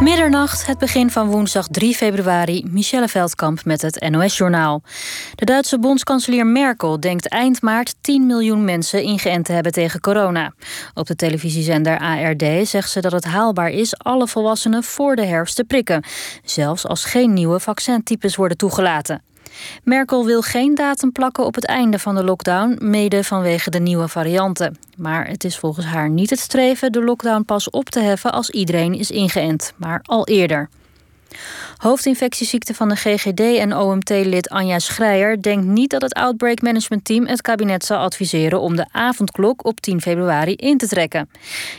Middernacht, het begin van woensdag 3 februari. Michelle Veldkamp met het NOS-journaal. De Duitse bondskanselier Merkel denkt eind maart 10 miljoen mensen ingeënt te hebben tegen corona. Op de televisiezender ARD zegt ze dat het haalbaar is alle volwassenen voor de herfst te prikken. Zelfs als geen nieuwe vaccintypes worden toegelaten. Merkel wil geen datum plakken op het einde van de lockdown, mede vanwege de nieuwe varianten. Maar het is volgens haar niet het streven de lockdown pas op te heffen als iedereen is ingeënt, maar al eerder. Hoofdinfectieziekte van de GGD en OMT-lid Anja Schreier denkt niet dat het Outbreak Management Team het kabinet zal adviseren om de avondklok op 10 februari in te trekken.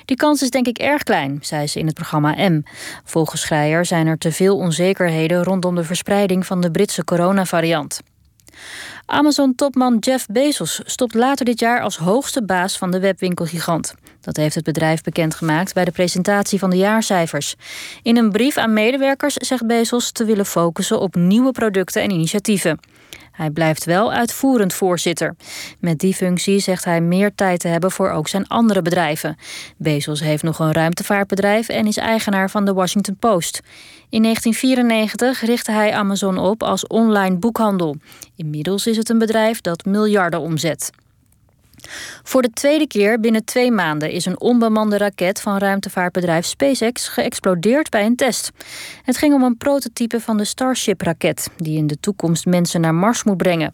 Die kans is denk ik erg klein, zei ze in het programma M. Volgens Schreier zijn er te veel onzekerheden rondom de verspreiding van de Britse coronavariant. Amazon-topman Jeff Bezos stopt later dit jaar als hoogste baas van de webwinkelgigant. Dat heeft het bedrijf bekendgemaakt bij de presentatie van de jaarcijfers. In een brief aan medewerkers zegt Bezos te willen focussen op nieuwe producten en initiatieven. Hij blijft wel uitvoerend voorzitter. Met die functie zegt hij meer tijd te hebben voor ook zijn andere bedrijven. Bezos heeft nog een ruimtevaartbedrijf en is eigenaar van de Washington Post. In 1994 richtte hij Amazon op als online boekhandel. Inmiddels is het een bedrijf dat miljarden omzet. Voor de tweede keer binnen twee maanden is een onbemande raket van ruimtevaartbedrijf SpaceX geëxplodeerd bij een test. Het ging om een prototype van de Starship-raket, die in de toekomst mensen naar Mars moet brengen.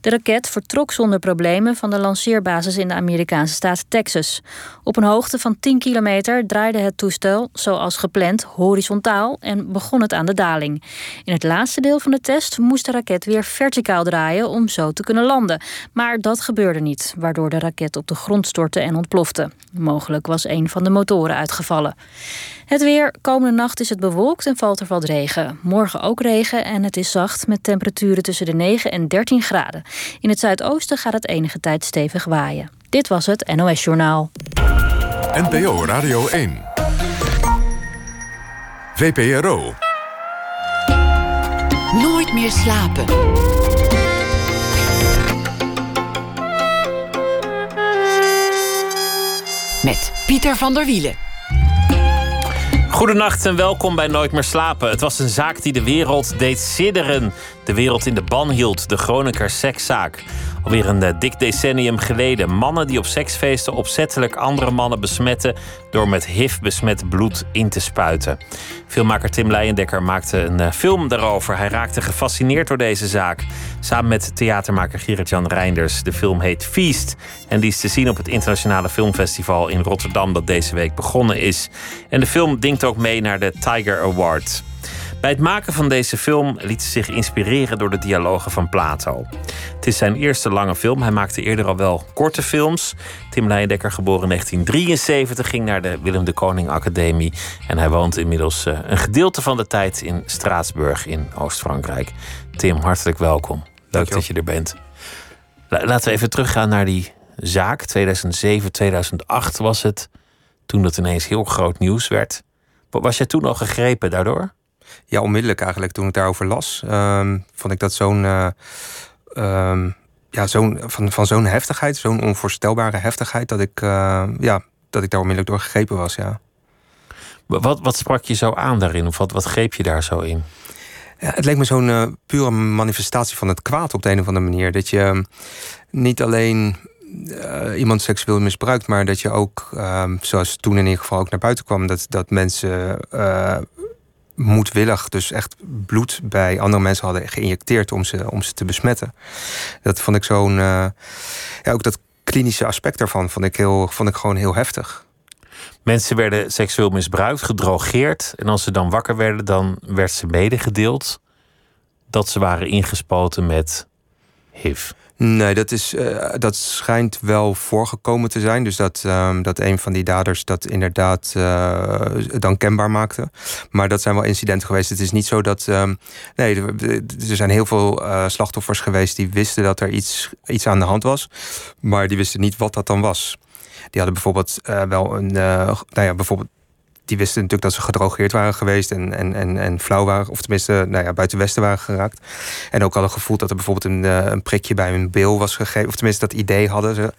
De raket vertrok zonder problemen van de lanceerbasis in de Amerikaanse staat Texas. Op een hoogte van 10 kilometer draaide het toestel, zoals gepland, horizontaal en begon het aan de daling. In het laatste deel van de test moest de raket weer verticaal draaien om zo te kunnen landen. Maar dat gebeurde niet, waardoor de raket op de grond stortte en ontplofte. Mogelijk was een van de motoren uitgevallen. Het weer. Komende nacht is het bewolkt en valt er wat regen. Morgen ook regen en het is zacht met temperaturen tussen de 9 en 13 graden. In het zuidoosten gaat het enige tijd stevig waaien. Dit was het NOS Journaal. NPO Radio 1. VPRO. Nooit meer slapen. Met Pieter van der Wielen. Goedenacht en welkom bij Nooit meer slapen. Het was een zaak die de wereld deed sidderen. De wereld in de ban hield, de Groninger sekszaak. Alweer een uh, dik decennium geleden. Mannen die op seksfeesten opzettelijk andere mannen besmetten door met HIV besmet bloed in te spuiten. Filmmaker Tim Leijendekker maakte een uh, film daarover. Hij raakte gefascineerd door deze zaak. Samen met theatermaker Gerrit-Jan Reinders. De film heet Feast en die is te zien op het Internationale Filmfestival in Rotterdam dat deze week begonnen is. En de film dingt ook mee naar de Tiger Award. Bij het maken van deze film liet hij zich inspireren door de dialogen van Plato. Het is zijn eerste lange film. Hij maakte eerder al wel korte films. Tim Leijendekker, geboren in 1973, ging naar de Willem de Koning Academie. En hij woont inmiddels eh, een gedeelte van de tijd in Straatsburg in Oost-Frankrijk. Tim, hartelijk welkom. Leuk dat je er bent. Laten we even teruggaan naar die zaak. 2007, 2008 was het. Toen dat ineens heel groot nieuws werd. Was jij toen al gegrepen daardoor? Ja, onmiddellijk eigenlijk. Toen ik daarover las, ehm, vond ik dat zo'n. Uh, ja, zo'n van, van zo'n heftigheid, zo'n onvoorstelbare heftigheid, dat ik, uh, ja, dat ik daar onmiddellijk door gegrepen was. Ja. Wat, wat sprak je zo aan daarin? Of wat, wat greep je daar zo in? Ja, het leek me zo'n uh, pure manifestatie van het kwaad op de een of andere manier. Dat je ehm, niet alleen uh, iemand seksueel misbruikt, maar dat je ook, uh, zoals toen in ieder geval ook naar buiten kwam, dat, dat mensen uh, moedwillig dus echt bloed bij andere mensen hadden geïnjecteerd om ze, om ze te besmetten. Dat vond ik zo'n. Uh, ja, ook dat klinische aspect daarvan vond ik, heel, vond ik gewoon heel heftig. Mensen werden seksueel misbruikt, gedrogeerd. En als ze dan wakker werden, dan werd ze medegedeeld dat ze waren ingespoten met HIV. Nee, dat, is, uh, dat schijnt wel voorgekomen te zijn. Dus dat, um, dat een van die daders dat inderdaad uh, dan kenbaar maakte. Maar dat zijn wel incidenten geweest. Het is niet zo dat. Um, nee, er zijn heel veel uh, slachtoffers geweest die wisten dat er iets, iets aan de hand was. Maar die wisten niet wat dat dan was. Die hadden bijvoorbeeld wel een. nou ja, bijvoorbeeld die wisten natuurlijk dat ze gedrogeerd waren geweest en, en, en, en flauw waren, of tenminste nou ja, buiten Westen waren geraakt. En ook hadden gevoeld dat er bijvoorbeeld een, eh, een prikje bij hun bil was gegeven, of tenminste dat idee hadden ze.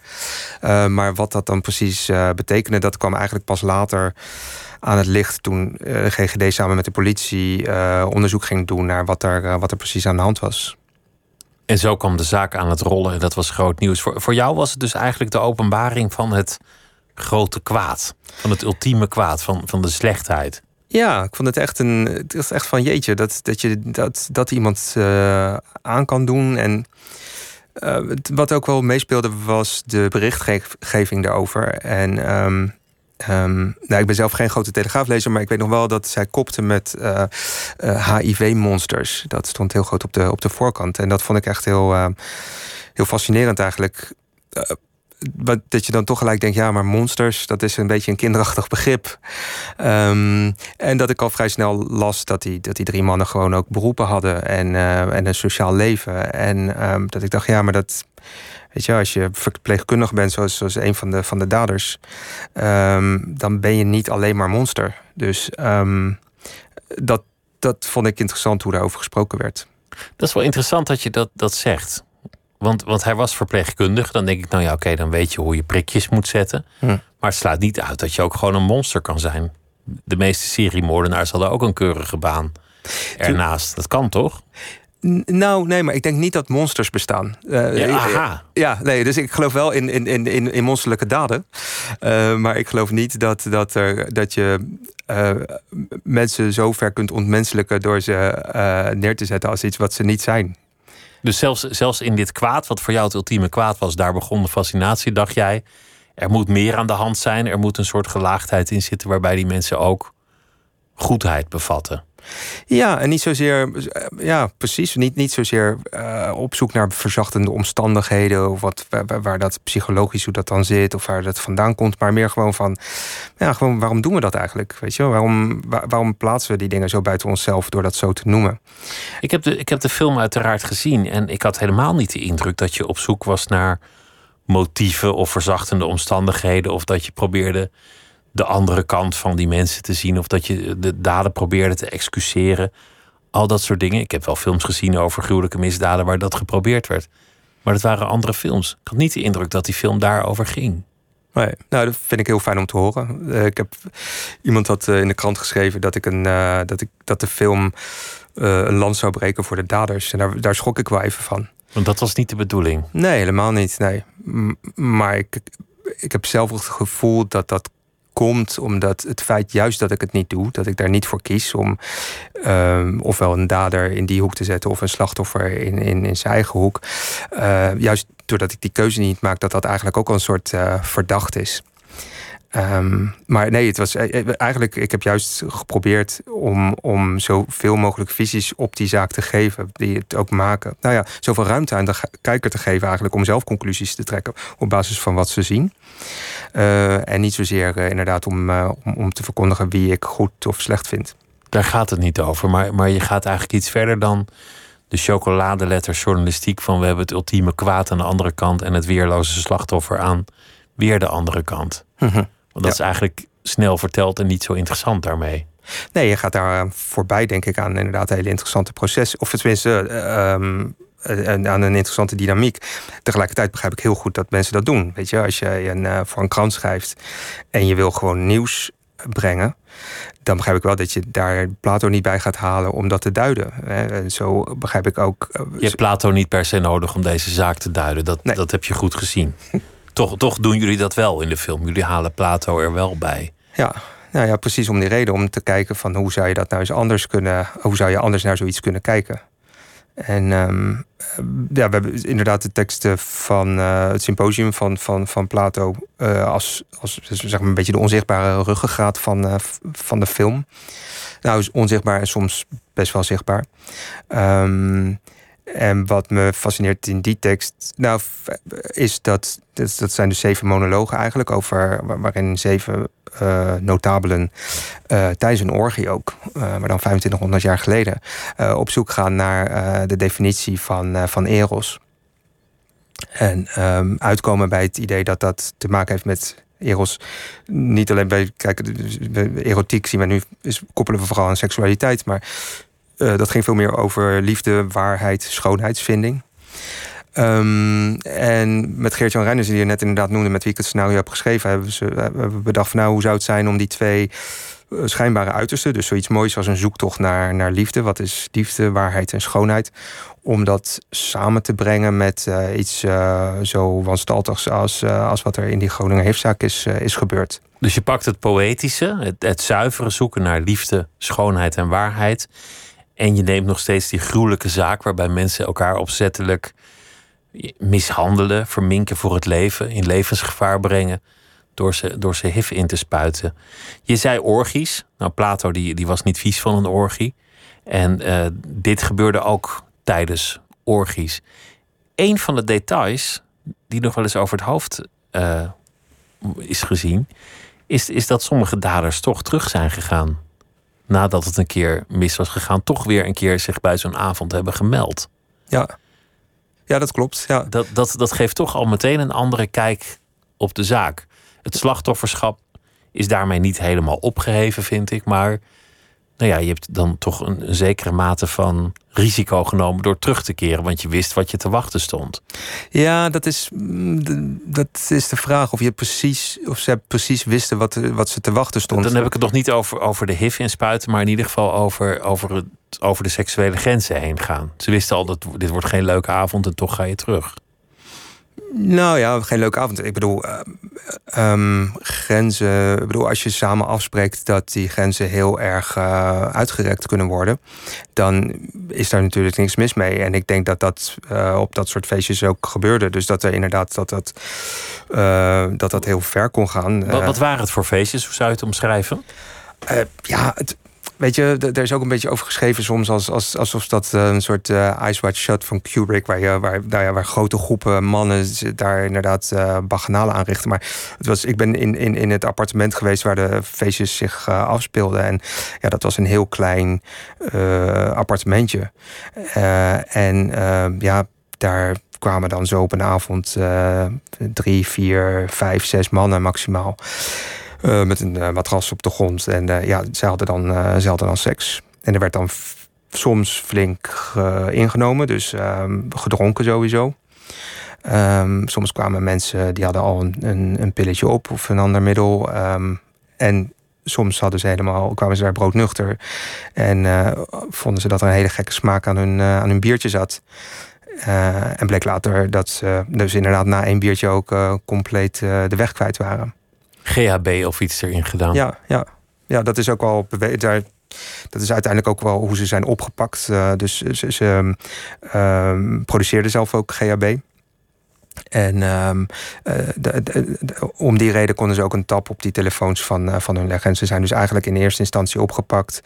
Uh, maar wat dat dan precies uh, betekende, dat kwam eigenlijk pas later aan het licht toen de GGD samen met de politie onderzoek ging doen naar wat er, wat er precies aan de hand was. En zo kwam de zaak aan het rollen en dat was groot nieuws. Voor, voor jou was het dus eigenlijk de openbaring van het grote kwaad. Van het ultieme kwaad, van, van de slechtheid. Ja, ik vond het echt een. Het is echt van jeetje, dat, dat je dat, dat iemand uh, aan kan doen. En uh, wat ook wel meespeelde, was de berichtgeving daarover. En um, um, nou, ik ben zelf geen grote telegraaflezer, maar ik weet nog wel dat zij kopte met HIV-monsters. Dat stond heel groot op de, op de voorkant. En dat vond ik echt heel, heel fascinerend eigenlijk dat je dan toch gelijk denkt, ja, maar monsters, dat is een beetje een kinderachtig begrip. Um, en dat ik al vrij snel las dat die, dat die drie mannen gewoon ook beroepen hadden en, uh, en een sociaal leven. En um, dat ik dacht, ja, maar dat. Weet je, als je verpleegkundig bent, zoals, zoals een van de, van de daders, um, dan ben je niet alleen maar monster. Dus dat, dat vond ik interessant hoe daarover gesproken werd. Dat is wel interessant dat je dat, dat zegt. Want, want hij was verpleegkundig. Dan denk ik, nou ja, oké, dan weet je hoe je prikjes moet zetten. Hm. Maar het slaat niet uit dat je ook gewoon een monster kan zijn. De meeste seriemoordenaars hadden ook een keurige baan ernaast. Dat kan toch? Nou, nee, maar ik denk niet dat monsters bestaan. Uh, ja, aha. Ja, nee, dus ik geloof wel in, in, in, in monsterlijke daden. Uh, maar ik geloof niet dat, dat, er, dat je uh, mensen zo ver kunt ontmenselijken door ze neer te zetten als iets wat ze niet zijn. Dus zelfs, zelfs in dit kwaad, wat voor jou het ultieme kwaad was, daar begon de fascinatie, dacht jij. Er moet meer aan de hand zijn. Er moet een soort gelaagdheid in zitten waarbij die mensen ook goedheid bevatten. Ja, en niet zozeer, ja, precies. Niet, niet zozeer uh, op zoek naar verzachtende omstandigheden. of wat, waar, waar, dat psychologisch hoe dat dan zit. of waar dat vandaan komt. Maar meer gewoon van, ja, gewoon waarom doen we dat eigenlijk? Weet je, waarom, waarom plaatsen we die dingen zo buiten onszelf door dat zo te noemen? Ik heb, de, ik heb de film uiteraard gezien. en ik had helemaal niet de indruk dat je op zoek was naar motieven of verzachtende omstandigheden. of dat je probeerde de andere kant van die mensen te zien. Of dat je de daden probeerde te excuseren. Al dat soort dingen. Ik heb wel films gezien over gruwelijke misdaden waar dat geprobeerd werd. Maar dat waren andere films. Ik had niet de indruk dat die film daarover ging. Nee, nou, dat vind ik heel fijn om te horen. Uh, ik heb iemand had uh, in de krant geschreven dat ik een uh, dat ik dat de film een land zou breken voor de daders. En daar, daar schrok ik wel even van. Want dat was niet de bedoeling. Nee, helemaal niet. Nee. M maar ik, ik heb zelf het gevoel dat dat komt omdat het feit juist dat ik het niet doe, dat ik daar niet voor kies om um, ofwel een dader in die hoek te zetten of een slachtoffer in, in, in zijn eigen hoek. Uh, juist doordat ik die keuze niet maak, dat dat eigenlijk ook al een soort uh, verdacht is. Um, maar nee, het was eh, eigenlijk, ik heb juist geprobeerd om, om zoveel mogelijk visies op die zaak te geven, die het ook maken. Nou ja, zoveel ruimte aan de kijker te geven, eigenlijk om zelf conclusies te trekken op basis van wat ze zien. Uh, en niet zozeer uh, inderdaad om, uh, om, om, te verkondigen wie ik goed of slecht vind. Daar gaat het niet over, maar, maar je gaat eigenlijk iets verder dan de chocoladeletter journalistiek van we hebben het ultieme kwaad aan de andere kant en het weerloze slachtoffer aan weer de andere kant. -huh. Want dat is eigenlijk snel verteld en niet zo interessant daarmee. Nee, je gaat daar voorbij, denk ik, aan inderdaad een hele interessante proces. Of tenminste, um, aan een interessante dynamiek. Tegelijkertijd begrijp ik heel goed dat mensen dat doen. Weet je, als je een, uh, voor een krant schrijft en je wil gewoon nieuws brengen, dan begrijp ik wel dat je daar Plato niet bij gaat halen om dat te duiden. En zo begrijp ik ook. Eh, je hebt Plato niet per se nodig om deze zaak te duiden. Dat, nee. dat heb je goed gezien. toch, toch doen jullie dat wel in de film. Jullie halen Plato er wel bij. Ja, nou ja, precies om die reden. Om te kijken van hoe zou je dat nou eens anders kunnen... hoe zou je anders naar zoiets kunnen kijken. En um, ja, we hebben inderdaad de teksten van uh, het symposium van, van, van Plato... Uh, als, als zeg maar een beetje de onzichtbare ruggengraat van, uh, van de film. Nou, onzichtbaar en soms best wel zichtbaar. Um, en wat me fascineert in die tekst, nou, is dat, dat, zijn dus zeven monologen eigenlijk, over, waarin zeven uh, notabelen uh, tijdens een orgie ook, uh, maar dan 2500 jaar geleden, op zoek gaan naar de definitie van, van eros. En um, uitkomen bij het idee dat dat te maken heeft met Eros niet alleen bij, kijk, erotiek zien we nu, is, koppelen we vooral aan seksualiteit, maar uh, dat ging veel meer over liefde, waarheid, schoonheidsvinding. Um, en met Geert-Jan Reiners, die je net inderdaad noemde, met wie ik het scenario heb geschreven, hebben we bedacht van nou, hoe zou het zijn om die twee schijnbare uiterste. Dus zoiets moois als een zoektocht naar, naar liefde. Wat is liefde, waarheid en schoonheid? Om dat samen te brengen met iets zo wanstaltigs als, als wat er in die Groninger Heefzaak is, is gebeurd. Dus je pakt het poëtische, het, het zuivere zoeken naar liefde, schoonheid en waarheid. En je neemt nog steeds die gruwelijke zaak waarbij mensen elkaar opzettelijk mishandelen, verminken voor het leven, in levensgevaar brengen door ze, door ze hif in te spuiten. Je zei orgies. Nou, Plato die, die was niet vies van een orgie. En uh, dit gebeurde ook tijdens orgies. Een van de details die nog wel eens over het hoofd uh, is gezien, is, is dat sommige daders toch terug zijn gegaan. Nadat het een keer mis was gegaan, toch weer een keer zich bij zo'n avond hebben gemeld. Ja, ja dat klopt. Ja. Dat, dat, dat geeft toch al meteen een andere kijk op de zaak. Het slachtofferschap is daarmee niet helemaal opgeheven, vind ik. Maar nou ja, je hebt dan toch een, een, zekere mate van risico genomen door terug te keren, want je wist wat je te wachten stond. Ja, dat is, mm, dat is de vraag of je precies, of ze precies wisten wat, wat ze te wachten stond. Dan heb ik het nog niet over, over de HIV inspuiten, maar in ieder geval over, over, het, over de seksuele grenzen heen gaan. Ze wisten al dat dit wordt geen leuke avond en toch ga je terug. Nou ja, geen leuke avond. Ik bedoel, uh, grenzen. Ik bedoel, als je samen afspreekt dat die grenzen heel erg uh, uitgerekt kunnen worden, dan is daar natuurlijk niks mis mee. En ik denk dat dat uh, op dat soort feestjes ook gebeurde. Dus dat er inderdaad dat dat, dat, dat heel ver kon gaan. Wat, wat waren het voor feestjes? Hoe zou je het omschrijven? ja, het, weet je, er is ook een beetje over geschreven soms als, als, alsof dat eh, een soort uh, Ice White Shut van Kubrick, waar, je, waar, nou waar grote groepen mannen daar inderdaad uh, baganalen aanrichten. Maar het was, ik ben in, in, in het appartement geweest waar de feestjes zich afspeelden. En ja, dat was een heel klein appartementje. en ja, daar kwamen dan zo op een avond drie, vier, vijf, zes mannen maximaal. Uh, met een uh, matras op de grond. En uh, ja, ze hadden, dan, ze hadden dan seks. En er werd dan soms flink ingenomen, dus ehm, gedronken sowieso. Um, soms kwamen mensen die hadden al een, een, een, pilletje op of een ander middel. Um, en soms hadden ze helemaal, kwamen ze daar broodnuchter. En vonden ze dat er een hele gekke smaak aan hun, aan hun biertje zat. en bleek later dat ze dus inderdaad na één biertje ook compleet de weg kwijt waren. GHB of iets erin gedaan. Ja, ja. ja dat is ook wel daar, dat is uiteindelijk ook wel hoe ze zijn opgepakt. Uh, dus ze, ze uh, produceerden zelf ook GHB. En um, uh, de, om die reden konden ze ook een tap op die telefoons van, uh, van hun leggen. En ze zijn dus eigenlijk in eerste instantie opgepakt.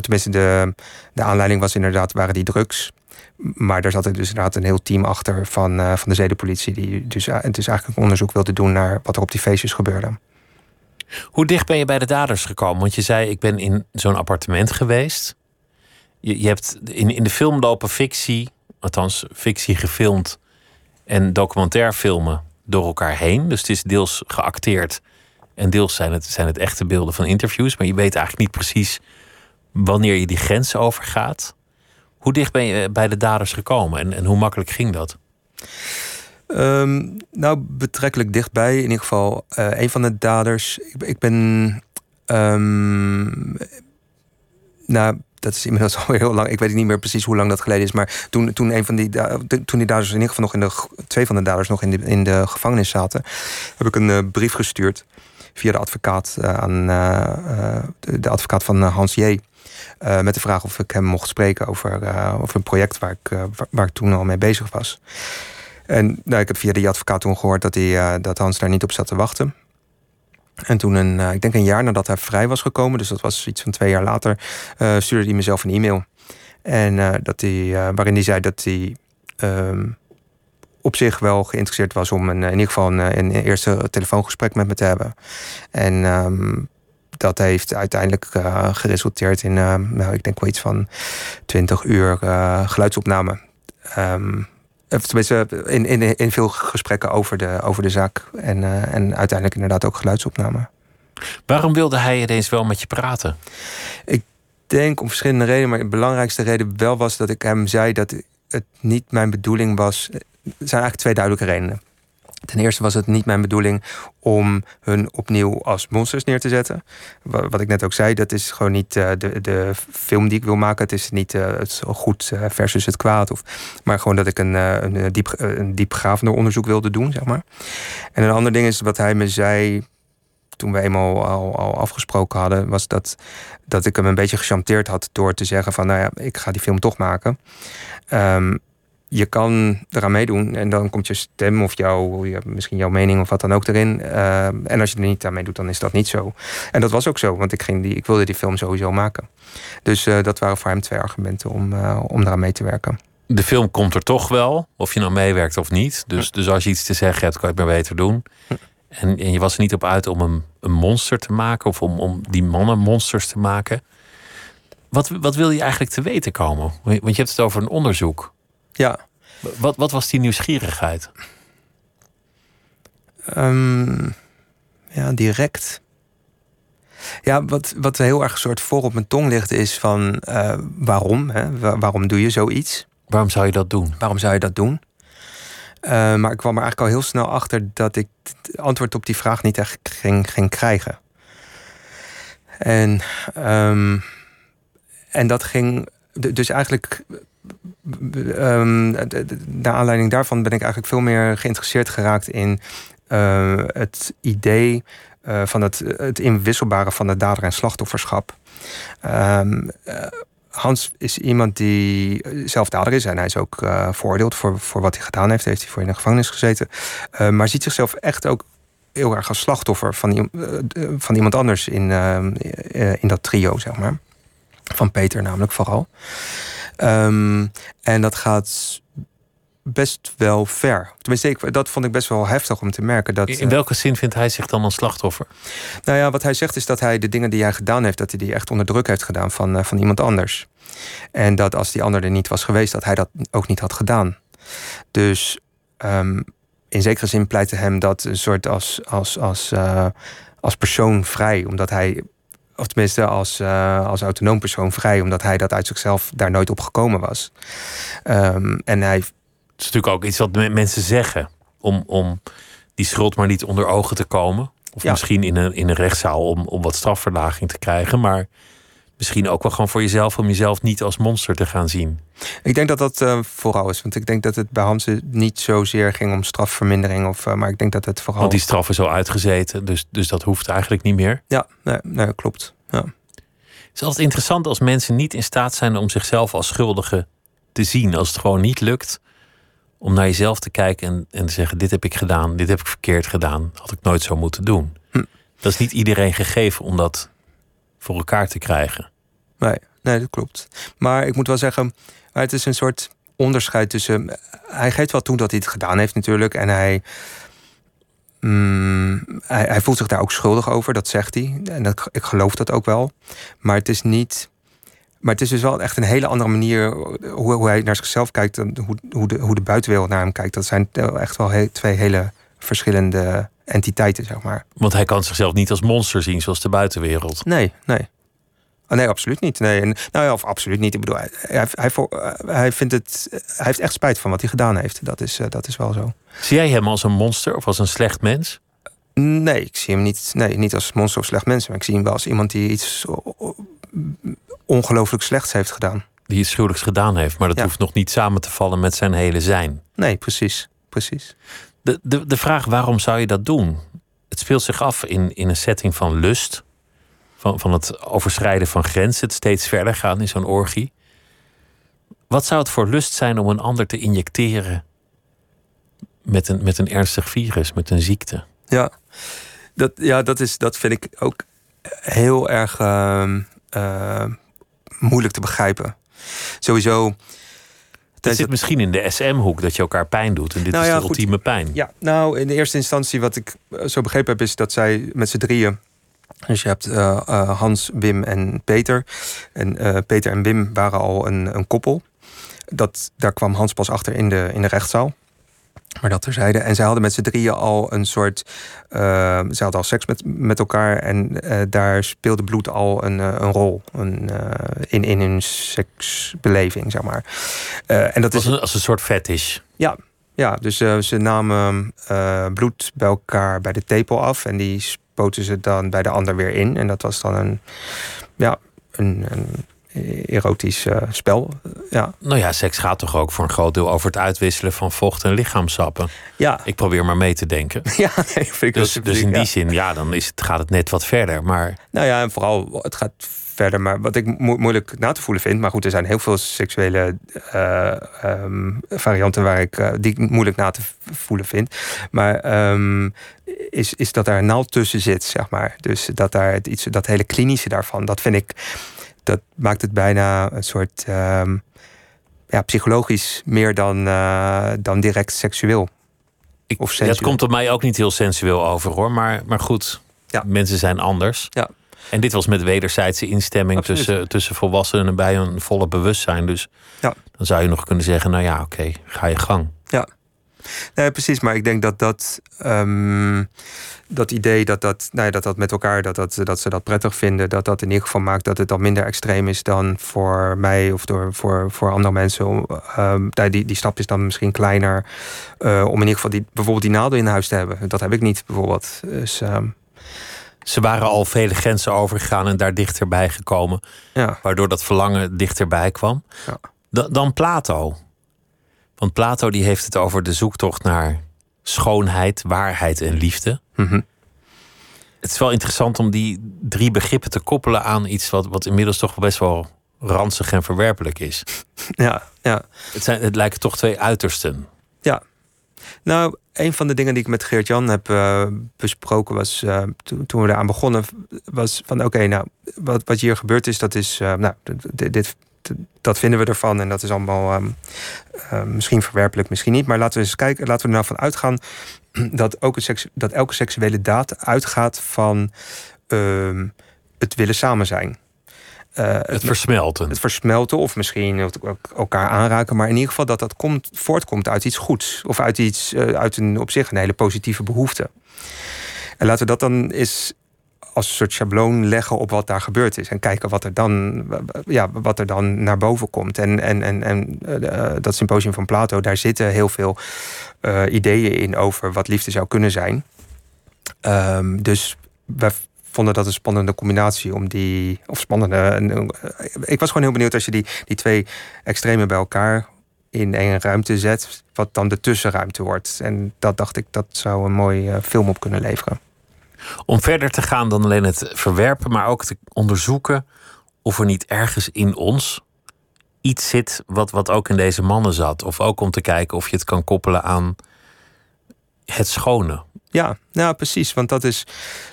tenminste, de, de aanleiding was inderdaad, waren die drugs. Maar daar zat er dus inderdaad een heel team achter van, van de zedenpolitie... die dus, dus eigenlijk onderzoek wilde doen naar wat er op die feestjes gebeurde. Hoe dicht ben je bij de daders gekomen? Want je zei, ik ben in zo'n appartement geweest. Je, je hebt in, in de film lopen fictie, althans fictie gefilmd... en documentair filmen door elkaar heen. Dus het is deels geacteerd en deels zijn het, zijn het echte beelden van interviews. Maar je weet eigenlijk niet precies wanneer je die grens overgaat. Hoe dicht ben je bij de daders gekomen en, en hoe makkelijk ging dat? Um, nou, betrekkelijk dichtbij. In ieder geval, uh, een van de daders. Ik, ben. Um, nou, dat is inmiddels al heel lang. Ik weet niet meer precies hoe lang dat geleden is. Maar toen, toen een van die, toen die daders in ieder geval nog in de. Twee van de daders nog in de, in de gevangenis zaten. Heb ik een uh, brief gestuurd. Via de advocaat uh, aan de, advocaat van Hans J. met de vraag of ik hem mocht spreken over, over een project waar ik, waar ik toen al mee bezig was. En nou, ik heb via die advocaat toen gehoord dat, hij, uh, dat Hans daar niet op zat te wachten. En toen, een, uh, ik denk een jaar nadat hij vrij was gekomen, dus dat was iets van twee jaar later, uh, stuurde hij mezelf een e-mail. En dat hij, waarin hij zei dat hij um, op zich wel geïnteresseerd was om een, in ieder geval een, eerste telefoongesprek met me te hebben. En um, dat heeft uiteindelijk geresulteerd in, nou, ik denk wel iets van 20 uur geluidsopname. Um, tenminste, in, in, in veel gesprekken over de, over de zaak. En, uh, en uiteindelijk inderdaad ook geluidsopname. Waarom wilde hij ineens wel met je praten? Ik denk om verschillende redenen, maar de belangrijkste reden wel was dat ik hem zei dat het niet mijn bedoeling was. Er zijn eigenlijk twee duidelijke redenen. Ten eerste was het niet mijn bedoeling om hun opnieuw als monsters neer te zetten. Wat ik net ook zei, dat is gewoon niet uh, de, de film die ik wil maken. Het is niet uh, het goed uh, versus het kwaad. Of, maar gewoon dat ik een, een, diep, een onderzoek wilde doen, zeg maar. En een ander ding is wat hij me zei toen we eenmaal al, al afgesproken hadden, was dat, dat ik hem een beetje gechanteerd had door te zeggen van nou ja, ik ga die film toch maken. Um, je kan eraan meedoen en dan komt je stem of jouw, misschien jouw mening of wat dan ook erin. Uh, en als je er niet aan meedoet, dan is dat niet zo. En dat was ook zo, want ik, ging die, ik wilde die film sowieso maken. Dus uh, dat waren voor hem twee argumenten om, uh, om eraan mee te werken. De film komt er toch wel, of je nou meewerkt of niet. Dus, dus als je iets te zeggen hebt, kan je het maar beter doen. En, en je was er niet op uit om een, een monster te maken of om, om die mannen monsters te maken. Wat, wat wil je eigenlijk te weten komen? Want je hebt het over een onderzoek. Ja. Wat, wat was die nieuwsgierigheid? Um, ja, direct. Ja, wat, wat heel erg soort voor op mijn tong ligt is van uh, waarom? Hè? waarom doe je zoiets? Waarom zou je dat doen? Waarom zou je dat doen? Uh, maar ik kwam er eigenlijk al heel snel achter dat ik het antwoord op die vraag niet echt ging, ging krijgen. En, um, en dat ging. Dus eigenlijk um, naar aanleiding daarvan ben ik eigenlijk veel meer geïnteresseerd geraakt in uh, het idee uh, van het, het inwisselbare van het dader- en slachtofferschap. Um, uh, Hans is iemand die zelf dader is en hij is ook uh, veroordeeld voor, voor wat hij gedaan heeft. Heeft hij voor in de gevangenis gezeten. Uh, maar ziet zichzelf echt ook heel erg als slachtoffer van, van iemand anders in, in dat trio, zeg maar. Van Peter namelijk vooral. Um, en dat gaat best wel ver. Tenminste, ik, dat vond ik best wel heftig om te merken. Dat, in welke zin vindt hij zich dan een slachtoffer? Nou ja, wat hij zegt is dat hij de dingen die hij gedaan heeft... dat hij die echt onder druk heeft gedaan van, uh, van iemand anders. En dat als die ander er niet was geweest... dat hij dat ook niet had gedaan. Dus um, in zekere zin pleitte hem dat een soort als, als, als, uh, als persoon vrij. Omdat hij of tenminste als, uh, als autonoom persoon vrij, omdat hij dat uit zichzelf daar nooit op gekomen was. Um, en hij. Het is natuurlijk ook iets wat mensen zeggen om, om die schuld maar niet onder ogen te komen. Of ja. misschien in een, in een rechtszaal om, om wat strafverlaging te krijgen. Maar misschien ook wel gewoon voor jezelf om jezelf niet als monster te gaan zien. Ik denk dat dat uh, vooral is. Want ik denk dat het bij Hansen niet zozeer ging om strafvermindering. Of, uh, maar ik denk dat het vooral. Want die straf is al uitgezeten, dus, dus dat hoeft eigenlijk niet meer. Ja, nee, nee klopt. Ja. Het is altijd interessant als mensen niet in staat zijn om zichzelf als schuldige te zien. Als het gewoon niet lukt om naar jezelf te kijken en, en te zeggen: Dit heb ik gedaan, dit heb ik verkeerd gedaan, had ik nooit zo moeten doen. Hm. Dat is niet iedereen gegeven om dat voor elkaar te krijgen. Nee, nee, dat klopt. Maar ik moet wel zeggen, het is een soort onderscheid tussen. Hij geeft wel toe dat hij het gedaan heeft, natuurlijk. En hij. Mm, hij, hij, voelt zich daar ook schuldig over, dat zegt hij. En dat, ik geloof dat ook wel. Maar het is niet. Maar het is dus wel echt een hele andere manier hoe, hij naar zichzelf kijkt en hoe, hoe, de, buitenwereld naar hem kijkt. Dat zijn echt wel twee hele verschillende entiteiten, zeg maar. Want hij kan zichzelf niet als monster zien, zoals de buitenwereld. Nee, nee. Oh, nee, absoluut niet. Nee, en, nou ja, of absoluut niet. Ik bedoel, hij, hij, hij, hij, vindt het, hij heeft echt spijt van wat hij gedaan heeft. Dat is, uh, dat is wel zo. Zie jij hem als een monster of als een slecht mens? Nee, ik zie hem niet, nee, niet als monster of slecht mens. Maar ik zie hem wel als iemand die iets ongelooflijk slechts heeft gedaan. Die iets schuldigs gedaan heeft, maar dat ja. hoeft nog niet samen te vallen met zijn hele zijn. Nee, precies. precies. De, de, de vraag waarom zou je dat doen? Het speelt zich af in, in een setting van lust. Van, van het overschrijden van grenzen. Het steeds verder gaan in zo'n orgie. Wat zou het voor lust zijn om een ander te injecteren met een, met een ernstig virus, met een ziekte? Ja, dat, ja dat, is, dat vind ik ook heel erg uh, uh, moeilijk te begrijpen. Sowieso het zit misschien in de SM-hoek dat je elkaar pijn doet. En dit nou ja, is de ultieme goed. pijn. Ja, nou, in de eerste instantie wat ik zo begrepen heb... is dat zij met z'n drieën... Dus je hebt uh, uh, Hans, Wim en Peter. En uh, Peter en Wim waren al een, een koppel. Dat, daar kwam Hans pas achter in de, in de rechtszaal. Maar dat terzijde. En zij hadden met z'n drieën al een soort. Uh, ze hadden al seks met, met elkaar. En uh, daar speelde bloed al een, uh, een rol. Een, in, in hun seksbeleving, zeg maar. en dat als is een, als een soort fetish. Ja, Ja, dus ze namen bloed bij elkaar bij de tepel af en die spoten ze dan bij de ander weer in. En dat was dan een, ja, een, een erotisch uh, spel. Ja. Nou ja, seks gaat toch ook voor een groot deel over het uitwisselen van vocht en lichaamsappen. Ja. Ik probeer maar mee te denken. Ja, nee, vind ik dus, dus in die zin, ja, dan is het, gaat het net wat verder. Maar... Nou ja, en vooral, het gaat verder. Maar wat ik moeilijk na te voelen vind. Maar goed, er zijn heel veel seksuele uh, um, varianten waar ik, uh, die ik moeilijk na te voelen vind. Maar um, is, is dat daar een naald tussen zit, zeg maar. Dus dat daar iets, dat hele klinische daarvan, dat vind ik dat maakt het bijna een soort um, ja, psychologisch meer dan, uh, dan direct seksueel. Ik, of sensueel. Het komt op mij ook niet heel sensueel over hoor, maar, maar goed, ja. mensen zijn anders. Ja. En dit was met wederzijdse instemming tussen, tussen volwassenen bij een volle bewustzijn. Dus ja. dan zou je nog kunnen zeggen, nou ja, oké, okay, ga je gang. Ja, nee, precies. Maar ik denk dat dat, um, dat idee dat dat, nou ja, dat dat met elkaar, dat, dat, dat ze dat prettig vinden, dat dat in ieder geval maakt dat het dan minder extreem is dan voor mij of door, voor, voor andere mensen. Um, die, die stap is dan misschien kleiner uh, om in ieder geval die, bijvoorbeeld die naalden in huis te hebben. Dat heb ik niet bijvoorbeeld. Dus, um, ze waren al vele grenzen overgegaan en daar dichterbij gekomen. Ja. Waardoor dat verlangen dichterbij kwam. Ja. Da dan Plato. Want Plato die heeft het over de zoektocht naar schoonheid, waarheid en liefde. Mm -hmm. Het is wel interessant om die drie begrippen te koppelen aan iets wat, wat inmiddels toch best wel ranzig en verwerpelijk is. Ja, ja. Het, zijn, het lijken toch twee uitersten. Ja. Nou, een van de dingen die ik met Geert-Jan heb uh, besproken was uh, toen, toen we eraan begonnen, was van oké, okay, nou, wat, wat hier gebeurd is, dat is, uh, nou, dit, dit, dat vinden we ervan en dat is allemaal um, misschien verwerpelijk, misschien niet, maar laten we eens kijken, laten we er nou van uitgaan dat, ook seks, dat elke seksuele daad uitgaat van ehm, het willen samen zijn. Uh, het, het, versmelten. Het versmelten, of misschien elkaar aanraken. Maar in ieder geval dat dat komt, voortkomt uit iets goeds. Of uit iets, uh, uit een op zich een hele positieve behoefte. En laten we dat dan eens als een soort schabloon leggen op wat daar gebeurd is. En kijken wat er dan, ja, wat er dan naar boven komt. En, en, en, en uh, dat symposium van Plato, daar zitten heel veel ideeën in over wat liefde zou kunnen zijn. Um, dus wij vonden dat een spannende combinatie om die. Of spannende. Ik was gewoon heel benieuwd als je die, die twee extremen bij elkaar in één ruimte zet, wat dan de tussenruimte wordt. En dat dacht ik, dat zou een mooie film op kunnen leveren. Om verder te gaan dan alleen het verwerpen, maar ook te onderzoeken of er niet ergens in ons iets zit wat, wat ook in deze mannen zat. Of ook om te kijken of je het kan koppelen aan het schone. Ja, nou precies. Want dat is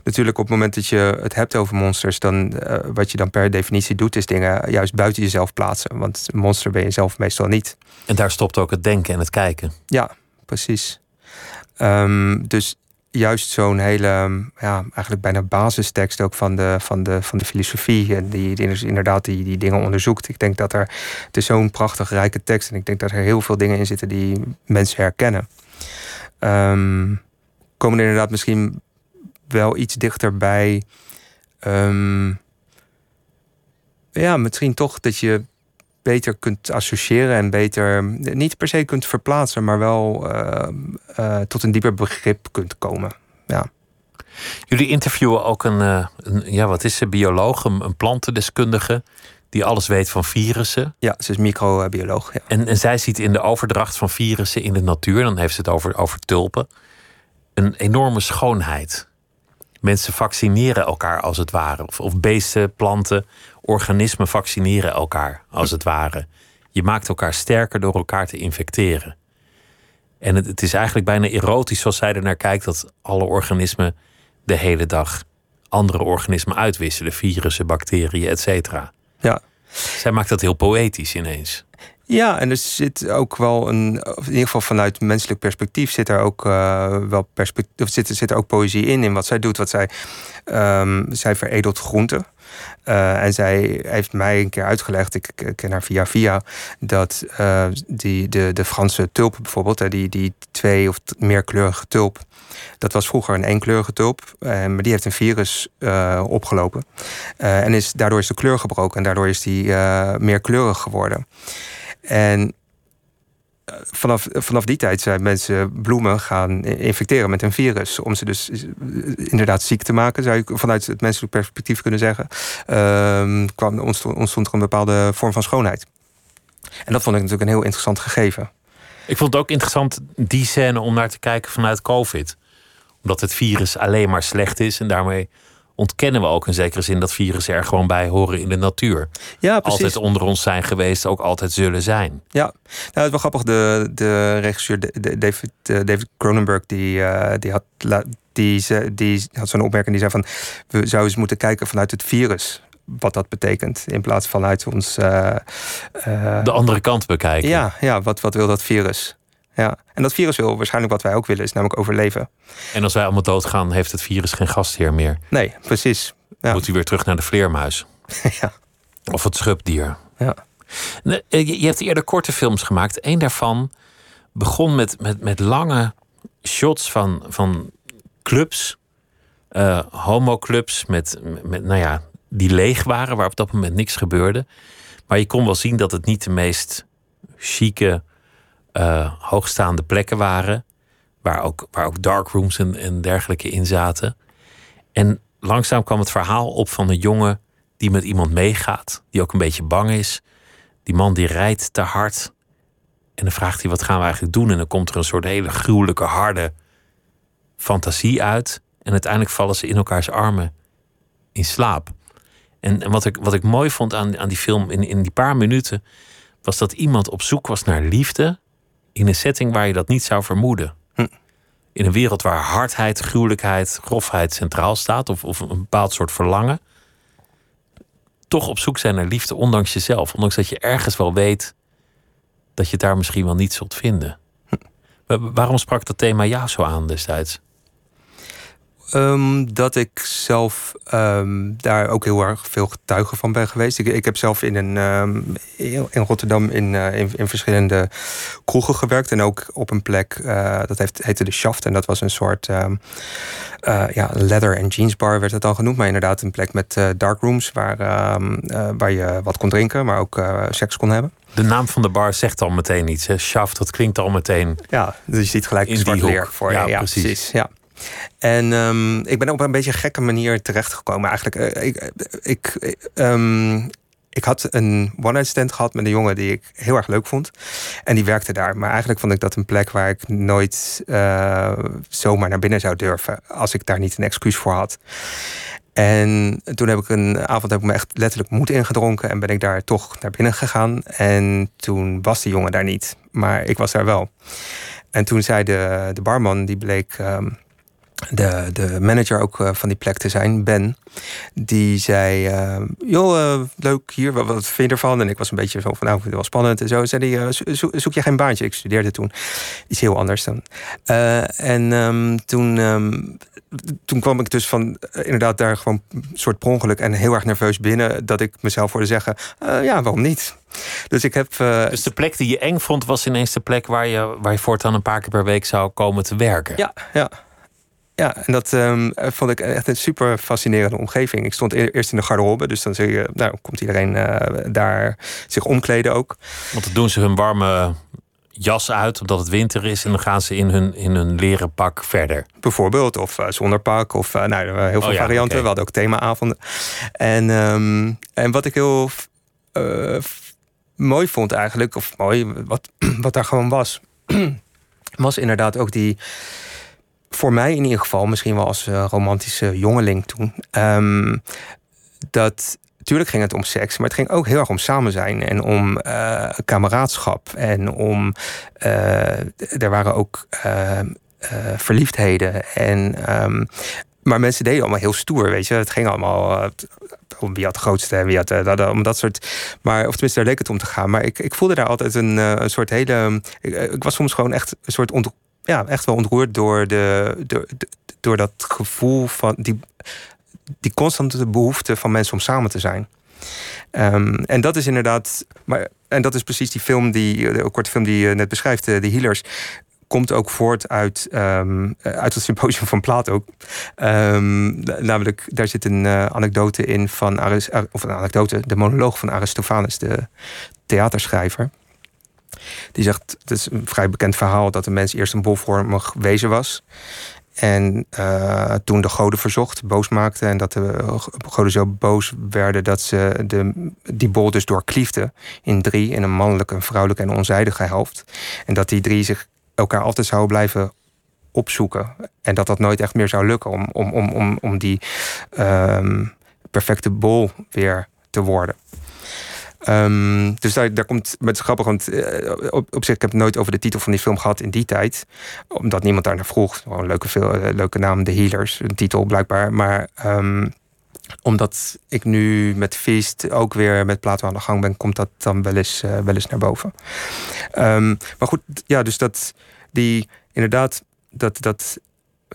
natuurlijk op het moment dat je het hebt over monsters, dan uh, wat je dan per definitie doet, is dingen juist buiten jezelf plaatsen. Want monster ben je zelf meestal niet. En daar stopt ook het denken en het kijken. Ja, precies. Um, dus juist zo'n hele, ja, eigenlijk bijna basistekst ook van de, van de, van de filosofie. En die, die inderdaad die, die dingen onderzoekt. Ik denk dat er, het is zo'n prachtig rijke tekst. En ik denk dat er heel veel dingen in zitten die mensen herkennen. Um, komen er inderdaad misschien wel iets dichterbij. Um, ja, misschien toch dat je beter kunt associëren en beter niet per se kunt verplaatsen, maar wel uh, uh, tot een dieper begrip kunt komen. Ja. Jullie interviewen ook een, een ja, wat is ze, bioloog, een, een, plantendeskundige die alles weet van virussen. Ja, ze is microbioloog. Ja. En, en zij ziet in de overdracht van virussen in de natuur, dan heeft ze het over, over tulpen, een enorme schoonheid. Mensen vaccineren elkaar als het ware. Of, of beesten, planten, organismen vaccineren elkaar als het ware. Je maakt elkaar sterker door elkaar te infecteren. En het, het is eigenlijk bijna erotisch zoals zij er naar kijkt dat alle organismen de hele dag andere organismen uitwisselen. Virussen, bacteriën, et cetera. Ja. Zij maakt dat heel poëtisch ineens. Ja, en er zit ook wel een, in ieder geval vanuit menselijk perspectief, zit er ook uh, wel perspectief, zit, zit er ook poëzie in, in wat zij doet. Wat zij, um, zij veredelt groenten. Uh, en zij heeft mij een keer uitgelegd, ik, ken haar via via, dat uh, die, de, de Franse tulp bijvoorbeeld, die, die twee of meerkleurige tulp, dat was vroeger een eenkleurige tulp, maar die heeft een virus opgelopen. en is, daardoor is de kleur gebroken en daardoor is die meerkleurig geworden. En vanaf, vanaf die tijd zijn mensen bloemen gaan infecteren met een virus. Om ze dus inderdaad ziek te maken, zou je vanuit het menselijk perspectief kunnen zeggen. Uh, kwam, ontstond, ontstond er een bepaalde vorm van schoonheid. En dat vond ik natuurlijk een heel interessant gegeven. Ik vond het ook interessant, die scène, om naar te kijken vanuit COVID. Omdat het virus alleen maar slecht is en daarmee ontkennen we ook in zekere zin dat virussen er gewoon bij horen in de natuur. Ja, precies. Altijd onder ons zijn geweest, ook altijd zullen zijn. Ja, nou, het is wel grappig. De, de regisseur David, eh, David Cronenberg, die, eh, die had, die, die had zo'n opmerking die zei van... we zouden eens moeten kijken vanuit het virus wat dat betekent. In plaats van uit ons. Uh, de andere kant bekijken. Ja, ja wat, wat wil dat virus? Ja. En dat virus wil waarschijnlijk wat wij ook willen, is namelijk overleven. En als wij allemaal doodgaan, heeft het virus geen gastheer meer. Nee, precies. Ja. Moet u weer terug naar de vleermuis. ja. Of het schubdier. Ja. Je hebt eerder korte films gemaakt. Eén daarvan begon met, met, met lange shots van, van clubs. Uh, homoclubs met, met, nou ja, die leeg waren, waar op dat moment niks gebeurde. Maar je kon wel zien dat het niet de meest chique, uh, hoogstaande plekken waren. Waar ook, waar ook darkrooms en, en dergelijke in zaten. En langzaam kwam het verhaal op van een jongen die met iemand meegaat. Die ook een beetje bang is. Die man die rijdt te hard. En dan vraagt hij, wat gaan we eigenlijk doen? En dan komt er een soort hele gruwelijke, harde fantasie uit. En uiteindelijk vallen ze in elkaars armen in slaap. En, en wat, ik, wat ik mooi vond aan, aan die film in, in die paar minuten, was dat iemand op zoek was naar liefde in een setting waar je dat niet zou vermoeden. Hm. In een wereld waar hardheid, gruwelijkheid, grofheid centraal staat, of, of een bepaald soort verlangen. Toch op zoek zijn naar liefde, ondanks jezelf. Ondanks dat je ergens wel weet dat je daar misschien wel niet zult vinden. Hm. Waarom sprak dat thema jou zo aan destijds? Um, dat ik zelf um, daar ook heel erg veel getuige van ben geweest. Ik, ik heb zelf in, een, um, in Rotterdam in, uh, in, in, verschillende kroegen gewerkt. En ook op een plek, uh, dat heeft, heette de Shaft. En dat was een soort uh, ja, leather en jeans bar werd het dan genoemd. Maar inderdaad een plek met darkrooms waar, waar je wat kon drinken, maar ook seks kon hebben. De naam van de bar zegt al meteen iets. Hè? Shaft, dat klinkt al meteen. Ja, dus je ziet gelijk in zwart leer voor je. Ja, precies. precies ja. En um, ik ben op een beetje gekke manier terechtgekomen. Eigenlijk, uh, ik, ik, um, ik had een one-night stand gehad met een jongen die ik heel erg leuk vond. En die werkte daar. Maar eigenlijk vond ik dat een plek waar ik nooit uh, zomaar naar binnen zou durven. Als ik daar niet een excuus voor had. En toen heb ik een avond heb ik me echt letterlijk moed ingedronken. En ben ik daar toch naar binnen gegaan. En toen was die jongen daar niet. Maar ik was daar wel. En toen zei de, de barman, die bleek um, de, de manager ook uh, van die plek te zijn, Ben. Die zei: uh, Joh, uh, leuk hier, wat, wat, vind je ervan? En ik was een beetje zo van: Nou, het wel spannend. En zo zei hij: zoek, zoek je geen baantje? Ik studeerde toen iets heel anders dan. en um, toen. Um, toen kwam ik dus van inderdaad daar gewoon een soort per ongeluk en heel erg nerveus binnen. Dat ik mezelf hoorde zeggen: Ja, waarom niet? Dus ik heb. dus de plek die je eng vond, was ineens de plek waar je, waar je voortaan een paar keer per week zou komen te werken. Ja, ja. Ja, en dat um, vond ik echt een super fascinerende omgeving. Ik stond eerst in de garderobe, dus dan zie je, nou, komt iedereen uh, daar zich omkleden ook. Want dan doen ze hun warme jas uit omdat het winter is en dan gaan ze in hun, in hun leren pak verder. Bijvoorbeeld, of uh, zonder pak, of uh, nou, heel veel oh, ja, varianten. Okay. We hadden ook themaavonden. En, um, en wat ik heel mooi vond eigenlijk, of mooi, wat, wat daar gewoon was, was inderdaad ook die voor mij in ieder geval, misschien wel als uh, romantische jongeling toen, um, dat Tuurlijk ging het om seks, maar het ging ook heel erg om samen zijn en om uh, kameraadschap. En om. Uh, er waren ook uh, verliefdheden. En, um, maar mensen deden allemaal heel stoer, weet je. Het ging allemaal om wie had de grootste en wie had om dat soort. Maar, of tenminste, daar leek het om te gaan. Maar ik, ik voelde daar altijd een, een soort hele. Ik, ik, was soms gewoon echt een soort ont, ja, echt wel ontroerd door, de, door, door dat gevoel van die, die constante behoefte van mensen om samen te zijn. Um, en dat is inderdaad. Maar, en dat is precies die film, die, de korte film die je net beschrijft, de Healers. Komt ook voort uit, um, uit het symposium van Plato. Um, namelijk, daar zit een uh, anekdote in van Aris, of een anekdote, de monoloog van Aristophanes, de theaterschrijver. Die zegt, het is een vrij bekend verhaal dat de mens eerst een bolvormig wezen was. En uh, toen de goden verzocht, boos maakte. En dat de goden zo boos werden dat ze de, die bol dus doorkliefden in drie. In een mannelijke, een vrouwelijke en onzijdige helft. En dat die drie zich elkaar altijd zouden blijven opzoeken. En dat dat nooit echt meer zou lukken om, om, om, om, om die um, perfecte bol weer te worden. Um, dus daar, daar komt, is grappig, want uh, op, op zich, ik heb het nooit over de titel van die film gehad in die tijd. Omdat niemand daar naar vroeg. Een leuke, veel, uh, leuke naam, The Healers, een titel blijkbaar. Maar um, omdat ik nu met Feast ook weer met Plato aan de gang ben, komt dat dan wel eens, uh, wel eens naar boven. Um, maar goed, ja, dus dat die inderdaad, dat, dat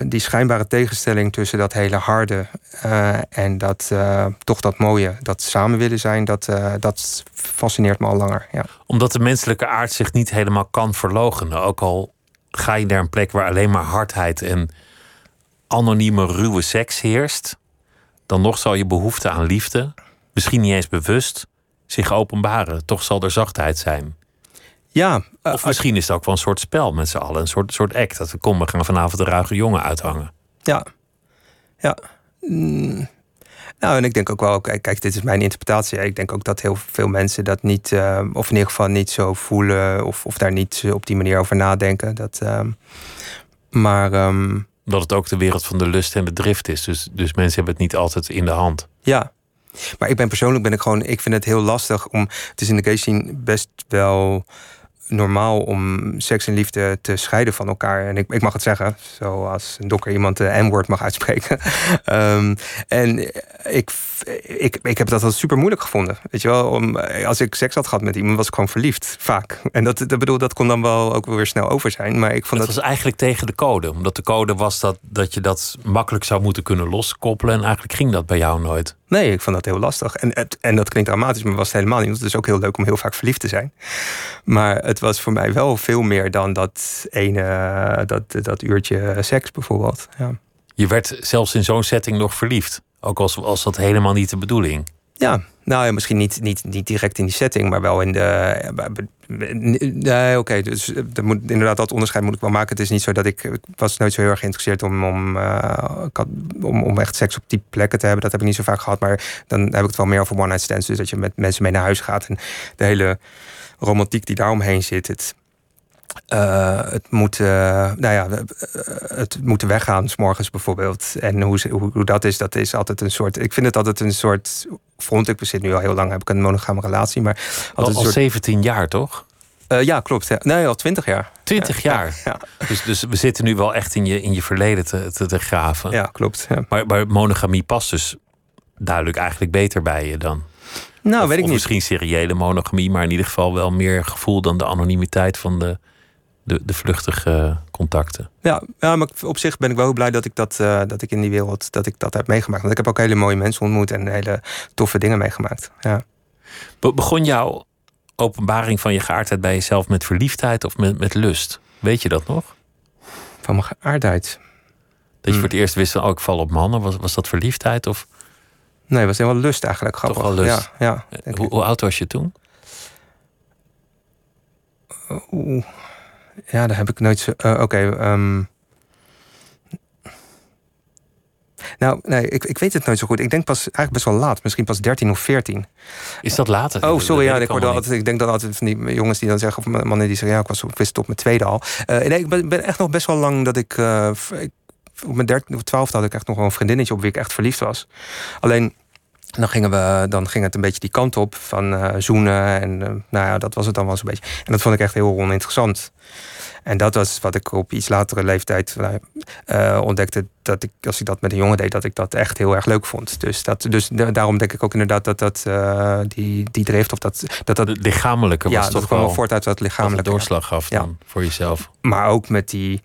die schijnbare tegenstelling tussen dat hele harde uh, en dat uh, toch dat mooie, dat samen willen zijn, dat, uh, dat fascineert me al langer. Ja. Omdat de menselijke aard zich niet helemaal kan verlogenen. Ook al ga je naar een plek waar alleen maar hardheid en anonieme ruwe seks heerst, dan nog zal je behoefte aan liefde, misschien niet eens bewust, zich openbaren. Toch zal er zachtheid zijn. Ja, uh, of misschien is het ook wel een soort spel met z'n allen. Een soort, soort act. Dat we komen, we gaan vanavond de ruige jongen uithangen. Ja. Ja. Mm. Nou, en ik denk ook wel, kijk, kijk, dit is mijn interpretatie. Ik denk ook dat heel veel mensen dat niet, uh, of in ieder geval niet zo voelen, of, of daar niet op die manier over nadenken. Dat, uh, maar. Um, dat het ook de wereld van de lust en de drift is. Dus, dus mensen hebben het niet altijd in de hand. Ja. Maar ik ben persoonlijk ben ik gewoon, ik vind het heel lastig om. Het is in de gay scene best wel normaal om seks en liefde te scheiden van elkaar. En ik, ik mag het zeggen, zoals een dokker iemand de N-woord mag uitspreken. um, en ik, ik, ik heb dat altijd super moeilijk gevonden. Weet je wel, om, als ik seks had gehad met iemand, was ik gewoon verliefd, vaak. En dat, dat bedoel, dat kon dan wel ook weer snel over zijn. Maar ik vond dat, dat was eigenlijk tegen de code. Omdat de code was dat, dat je dat makkelijk zou moeten kunnen loskoppelen. En eigenlijk ging dat bij jou nooit. Nee, ik vond dat heel lastig. En, en dat klinkt dramatisch, maar was het helemaal niet. Het is ook heel leuk om heel vaak verliefd te zijn. Maar het was voor mij wel veel meer dan dat ene, dat, dat uurtje seks bijvoorbeeld. Ja. Je werd zelfs in zo'n setting nog verliefd. Ook als, als dat helemaal niet de bedoeling. Ja, nou ja, misschien niet, niet, niet direct in die setting, maar wel in de. Nee, oké. Dus dat moet, inderdaad, dat onderscheid moet ik wel maken. Het is niet zo dat ik. Ik was nooit zo heel erg geïnteresseerd om, om, uh, om, om echt seks op die plekken te hebben. Dat heb ik niet zo vaak gehad. Maar dan heb ik het wel meer over one-night stands. Dus dat je met mensen mee naar huis gaat. En de hele romantiek die daaromheen zit. Het, uh, het moet, uh, nou ja, het moet weggaan, s morgens bijvoorbeeld. En hoe, hoe, hoe, dat is, dat is altijd een soort. Ik vind het altijd een soort. Vond ik, we zitten nu al heel lang, heb ik een monogame relatie. Maar al, al soort, 17 jaar toch? Uh, ja, klopt. Ja. Nee, al 20 jaar. 20 ja, jaar. Ja, Dus, dus we zitten nu wel echt in je, in je verleden te, te, te graven. Ja, klopt. Maar, maar monogamie past dus duidelijk eigenlijk beter bij je dan. Nou, of, weet ik niet. Misschien seriële monogamie, maar in ieder geval wel meer gevoel dan de anonimiteit van de, de, de vluchtige contacten. Ja, ja, maar op zich ben ik wel heel blij dat ik dat, uh, dat ik in die wereld dat ik dat heb meegemaakt. Want ik heb ook hele mooie mensen ontmoet en hele toffe dingen meegemaakt. Ja. Be begon jouw openbaring van je geaardheid bij jezelf met verliefdheid of met, met lust? Weet je dat nog? Van mijn geaardheid. Dat je voor het eerst wist, oh, ik val op mannen. Was, was dat verliefdheid? Of? Nee, het was helemaal lust eigenlijk. Grappig. Toch wel lust. Ja, ja, hoe, hoe, oud was je toen? Oeh. Ja, daar heb ik nooit zo. Uh, Oké. Okay, um... Nou, nee, ik, ik weet het nooit zo goed. Ik denk pas eigenlijk best wel laat. Misschien pas 13 of 14. Is dat later? Oh, sorry. Ja, ik, hoorde altijd, ik denk dan altijd van die jongens die dan zeggen... of mannen die zeggen, ja, ik was op wist op mijn tweede al. Uh, nee, ik ben, ben, echt nog best wel lang dat ik... Uh, ik op mijn dertiende of twaalfde had ik echt nog wel een vriendinnetje... op wie ik echt verliefd was. Alleen... Dan, gingen we, dan ging het een beetje die kant op van uh, zoenen. En uh, nou ja, dat was het dan wel zo'n beetje. En dat vond ik echt heel oninteressant. En dat was wat ik op iets latere leeftijd uh, ontdekte. Dat ik, als ik dat met een jongen deed, dat ik dat echt heel erg leuk vond. Dus, dat, dus daarom denk ik ook inderdaad dat, dat die, die drift of dat. dat, dat het lichamelijke was ja, toch dat kwam voort uit dat lichamelijke. doorslag gaf dan ja. voor jezelf. Maar ook met die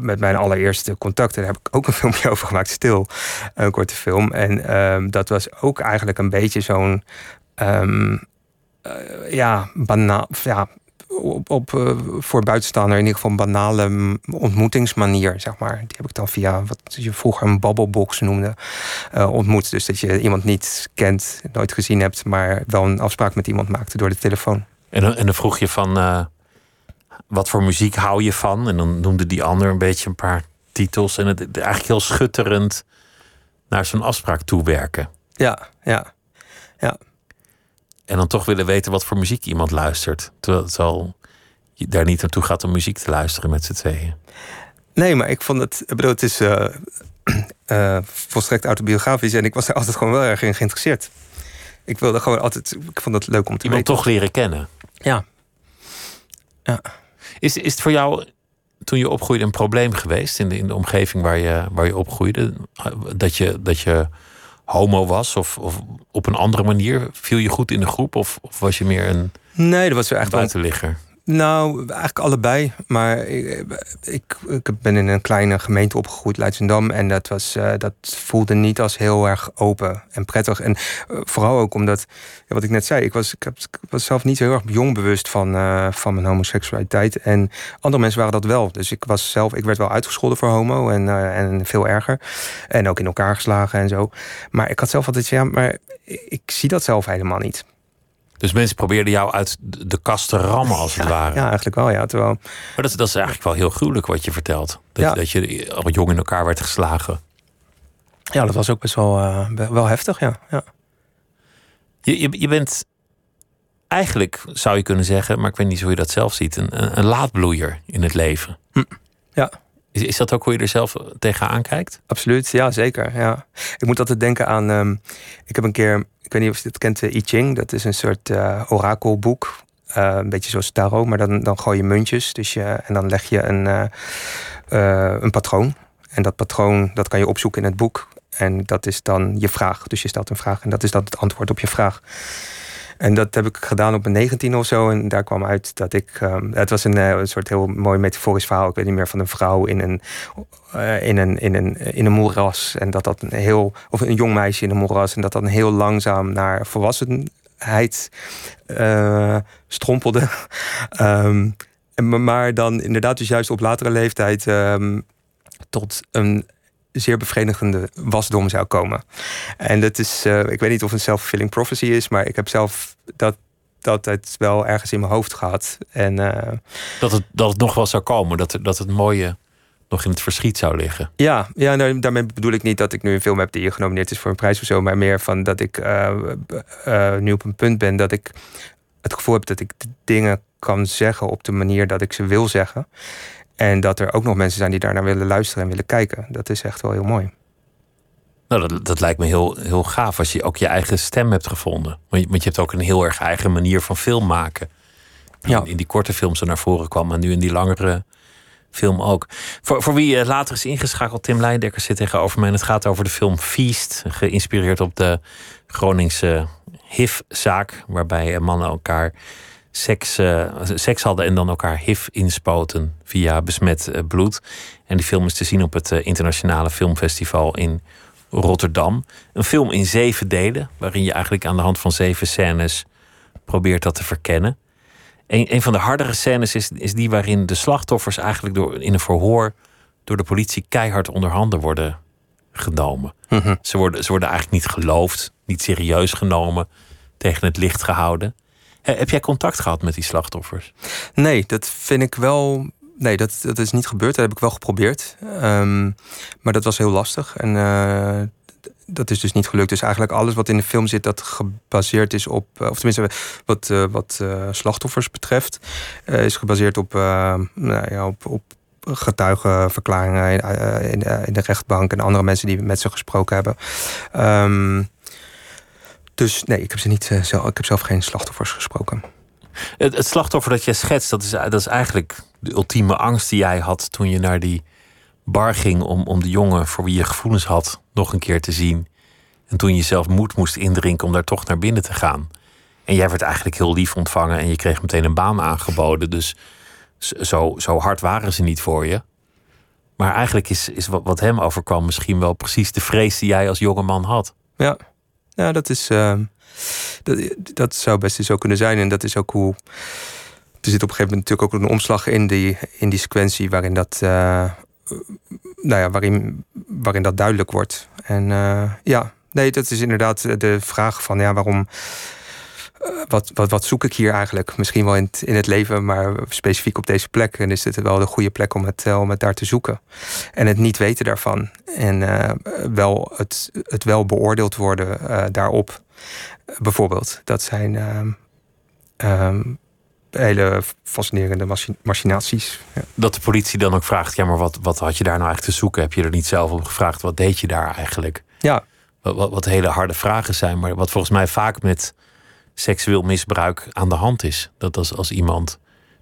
met mijn allereerste contacten. Daar heb ik ook een filmpje over gemaakt, stil. Een korte film. En um, dat was ook eigenlijk een beetje zo'n. Um, uh, ja, banaal. Ja, op, op uh, voor buitenstaander in ieder geval een banale ontmoetingsmanier, zeg maar. Die heb ik dan via wat je vroeger een babbelbox noemde uh, ontmoet. Dus dat je iemand niet kent, nooit gezien hebt, maar wel een afspraak met iemand maakte door de telefoon. En, en dan vroeg je van. Wat voor muziek hou je van? En dan noemde die ander een beetje een paar titels. En het eigenlijk heel schutterend naar zo'n afspraak toewerken. Ja, ja, ja. En dan toch willen weten wat voor muziek iemand luistert. Terwijl het al je daar niet naartoe gaat om muziek te luisteren met z'n tweeën. Nee, maar ik vond het. Ik bedoel, het is uh, uh, volstrekt autobiografisch en ik was er altijd gewoon wel erg in geïnteresseerd. Ik wilde gewoon altijd. Ik vond het leuk om te Iemand toch leren kennen. Ja. ja. Is, is het voor jou toen je opgroeide een probleem geweest in de, in de omgeving waar je, waar je opgroeide? Dat je, dat je homo was of, of op een andere manier? Viel je goed in de groep of, of was je meer een nee, dat was echt buitenligger? Nou, eigenlijk allebei. Maar ik, ik, ik, ben in een kleine gemeente opgegroeid, Leidsendam. En dat, was, uh, dat voelde niet als heel erg open en prettig. En uh, vooral ook omdat, wat ik net zei, ik was, ik, heb, ik was zelf niet heel erg jong bewust van, uh, van mijn homoseksualiteit. En andere mensen waren dat wel. Dus ik was zelf, ik werd wel uitgescholden voor homo en, en veel erger. En ook in elkaar geslagen en zo. Maar ik had zelf altijd, ja, maar ik zie dat zelf helemaal niet. Dus mensen probeerden jou uit de kast te rammen, als het ware. Ja, eigenlijk wel, ja. Terwijl... Maar dat, dat is eigenlijk wel heel gruwelijk wat je vertelt. Dat, ja. je, dat je al jong in elkaar werd geslagen. Ja, dat was ook best wel, uh, wel heftig, ja. ja. Je, je, je bent eigenlijk, zou je kunnen zeggen... maar ik weet niet hoe je dat zelf ziet... een, een laadbloeier in het leven. Hm. Ja. Is, dat ook hoe je er zelf tegenaan kijkt? Absoluut, ja, zeker. Ja. Ik moet altijd denken aan... Um, ik heb een keer ik weet niet of je het kent, I Ching. Dat is een soort uh, orakelboek. Uh, een beetje zoals tarot, maar dan, dan gooi je muntjes. Dus je, en dan leg je een, een patroon. En dat patroon dat kan je opzoeken in het boek. En dat is dan je vraag. Dus je stelt een vraag en dat is dan het antwoord op je vraag. En dat heb ik gedaan op mijn 19 of zo. En daar kwam uit dat ik. Um, het was een, een, soort heel mooi metaforisch verhaal. Ik weet niet meer van een vrouw in een, uh, in een, in een, in een moeras. En dat dat een heel. Of een jong meisje in een moeras. En dat dan heel langzaam naar volwassenheid uh, strompelde. um, maar dan inderdaad, dus juist op latere leeftijd. Um, tot een zeer bevredigende wasdom zou komen. En dat is, uh, ik weet niet of het een self-fulfilling prophecy is, maar ik heb zelf dat, dat het wel ergens in mijn hoofd gehad. En, uh, dat, het, dat het nog wel zou komen, dat, dat het mooie nog in het verschiet zou liggen. Ja, ja nou, daarmee bedoel ik niet dat ik nu een film heb die genomineerd is voor een prijs of zo, maar meer van dat ik uh, nu op een punt ben dat ik het gevoel heb dat ik dingen kan zeggen op de manier dat ik ze wil zeggen. En dat er ook nog mensen zijn die daarnaar willen luisteren en willen kijken. Dat is echt wel heel mooi. Nou, dat, dat lijkt me heel, heel gaaf als je ook je eigen stem hebt gevonden. Want je, want je hebt ook een heel erg eigen manier van film maken. In, ja. in die korte film zo naar voren kwam, maar nu in die langere film ook. Voor, voor wie later is ingeschakeld, Tim Leidekker zit tegenover mij. En het gaat over de film Feast, geïnspireerd op de Groningse HIV-zaak, waarbij mannen elkaar seks, uh, seks hadden en dan elkaar HIV inspoten via besmet uh, bloed. En die film is te zien op het uh, Internationale Filmfestival in Rotterdam. Een film in zeven delen, waarin je eigenlijk aan de hand van zeven scènes probeert dat te verkennen. Een, een van de hardere scènes is, is die waarin de slachtoffers eigenlijk door, in een verhoor door de politie keihard onder handen worden genomen. Mhm. ze, worden, ze worden eigenlijk niet geloofd, niet serieus genomen, tegen het licht gehouden. Heb jij contact gehad met die slachtoffers? Nee, dat vind ik wel. Nee, dat, dat is niet gebeurd. Dat heb ik wel geprobeerd. Um, maar dat was heel lastig. En uh, dat is dus niet gelukt. Dus eigenlijk alles wat in de film zit, dat gebaseerd is op. Eh, Of tenminste, wat, wat slachtoffers betreft, is gebaseerd op, nou ja, op, op getuigenverklaringen in, in, de rechtbank en andere mensen die met ze gesproken hebben. Um, dus nee, ik heb, ze niet, uh, zelf, ik heb zelf geen slachtoffers gesproken. Het, het, slachtoffer dat jij schetst, dat is, dat is eigenlijk de ultieme angst die jij had toen je naar die bar ging om, om de jongen voor wie je gevoelens had nog een keer te zien. En toen je zelf moed moest indrinken om daar toch naar binnen te gaan. En jij werd eigenlijk heel lief ontvangen en je kreeg meteen een baan aangeboden. Dus zo, zo hard waren ze niet voor je. Maar eigenlijk is, is wat, wat hem overkwam misschien wel precies de vrees die jij als jonge man had. Ja, ja, dat is. Uh, dat, dat zou best zo kunnen zijn. En dat is ook hoe. Er zit op een gegeven moment natuurlijk ook een omslag in die, in die sequentie waarin dat. Uh, nou ja, waarin, waarin dat duidelijk wordt. En uh, ja, nee, dat is inderdaad de vraag van ja, waarom. Wat, wat, wat zoek ik hier eigenlijk? Misschien wel in het, in het leven, maar specifiek op deze plek. En is dit wel de goede plek om het, om het daar te zoeken? En het niet weten daarvan. En wel het, het wel beoordeeld worden daarop. Bijvoorbeeld, dat zijn ehm, hele fascinerende machinaties. Ja. Dat de politie dan ook vraagt: ja, maar wat, wat had je daar nou eigenlijk te zoeken? Heb je er niet zelf om gevraagd? Wat deed je daar eigenlijk? Ja. Wat, wat, wat hele harde vragen zijn, maar wat volgens mij vaak met seksueel misbruik aan de hand is. Dat als, als iemand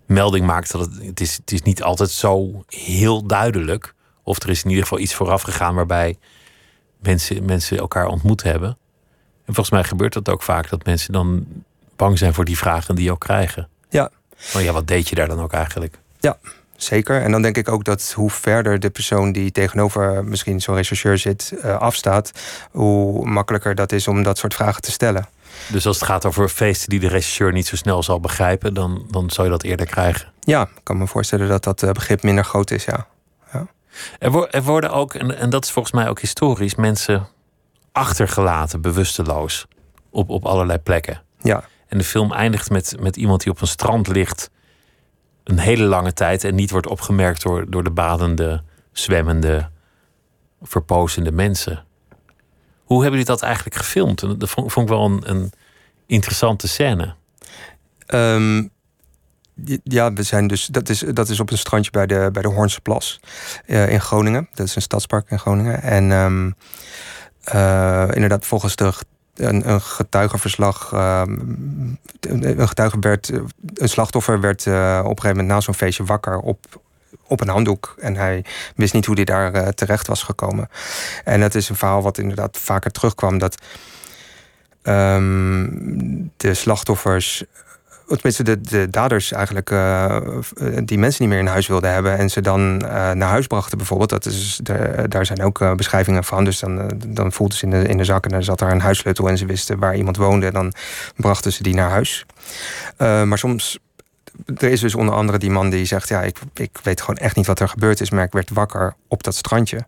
melding maakt dat het, het, is, het is niet altijd zo heel duidelijk. Of er is in ieder geval iets vooraf gegaan waarbij mensen, mensen elkaar ontmoet hebben. En volgens mij gebeurt dat ook vaak, dat mensen dan bang zijn voor die vragen die ook krijgen. Ja. Maar ja, wat deed je daar dan ook eigenlijk? Ja, zeker. En dan denk ik ook dat hoe verder de persoon die tegenover misschien zo'n rechercheur zit uh, afstaat, hoe makkelijker dat is om dat soort vragen te stellen. Dus als het gaat over feesten die de rechercheur niet zo snel zal begrijpen, dan, dan zou je dat eerder krijgen? Ja, ik kan me voorstellen dat dat eh, begrip minder groot is, ja. ja. Er, er worden ook, en, en dat is volgens mij ook historisch, mensen achtergelaten, bewusteloos, op, op allerlei plekken. Ja. En de film eindigt met, met iemand die op een strand ligt een hele lange tijd en niet wordt opgemerkt door, door de badende, zwemmende, verpozende mensen. Hoe hebben jullie dat eigenlijk gefilmd? Dat vond, ik wel een, een interessante scène. Um, ja, we zijn dus, dat, is, dat is op een strandje bij de, bij de Hoornse Plas uh, in Groningen. Dat is een stadspark in Groningen. En um, uh, inderdaad, volgens de een, een getuigenverslag. Ehm, een getuige werd. Een slachtoffer werd uh, op een gegeven moment na zo'n feestje wakker op, op een handdoek. En hij wist niet hoe hij daar uh, terecht was gekomen. En het is een verhaal wat inderdaad vaker terugkwam. Dat um, de slachtoffers tenminste de, de daders eigenlijk uh, die mensen niet meer in huis wilden hebben en ze dan naar huis brachten bijvoorbeeld. Dat is, daar zijn ook beschrijvingen van. Dus dan, dan voelden ze in de, in de en dan zat daar een huissleutel en ze wisten waar iemand woonde. En dan brachten ze die naar huis. maar soms er is dus onder andere die man die zegt: Ja, ik, ik weet gewoon echt niet wat er gebeurd is, maar ik werd wakker op dat strandje.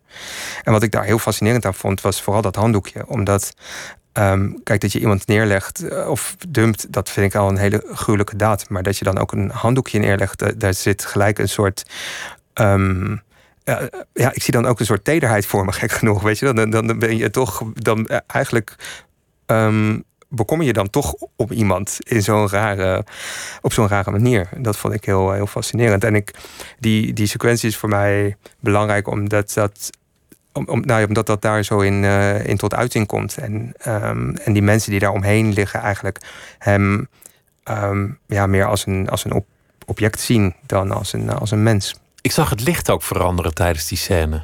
En wat ik daar heel fascinerend aan vond, was vooral dat handdoekje. Omdat Ehm, kijk, dat je iemand neerlegt eh, of dumpt, dat vind ik al een hele gruwelijke daad. Maar dat je dan ook een handdoekje neerlegt, daar zit gelijk een soort. Um, ja, ik zie dan ook een soort tederheid voor me, gek genoeg. Weet je, dan, dan ben je toch. Dan eh, eigenlijk. Um, bekom je dan toch op iemand in zo'n rare, op zo'n rare manier. Dat vond ik heel, heel fascinerend. En ik, die, die sequentie is voor mij belangrijk omdat dat om, om, nou, omdat dat daar zo in, uh, in tot uiting komt. En, um, en die mensen die daar omheen liggen, eigenlijk hem um, ja, meer als een, als een object zien dan als een, als een mens. Ik zag het licht ook veranderen tijdens die scène.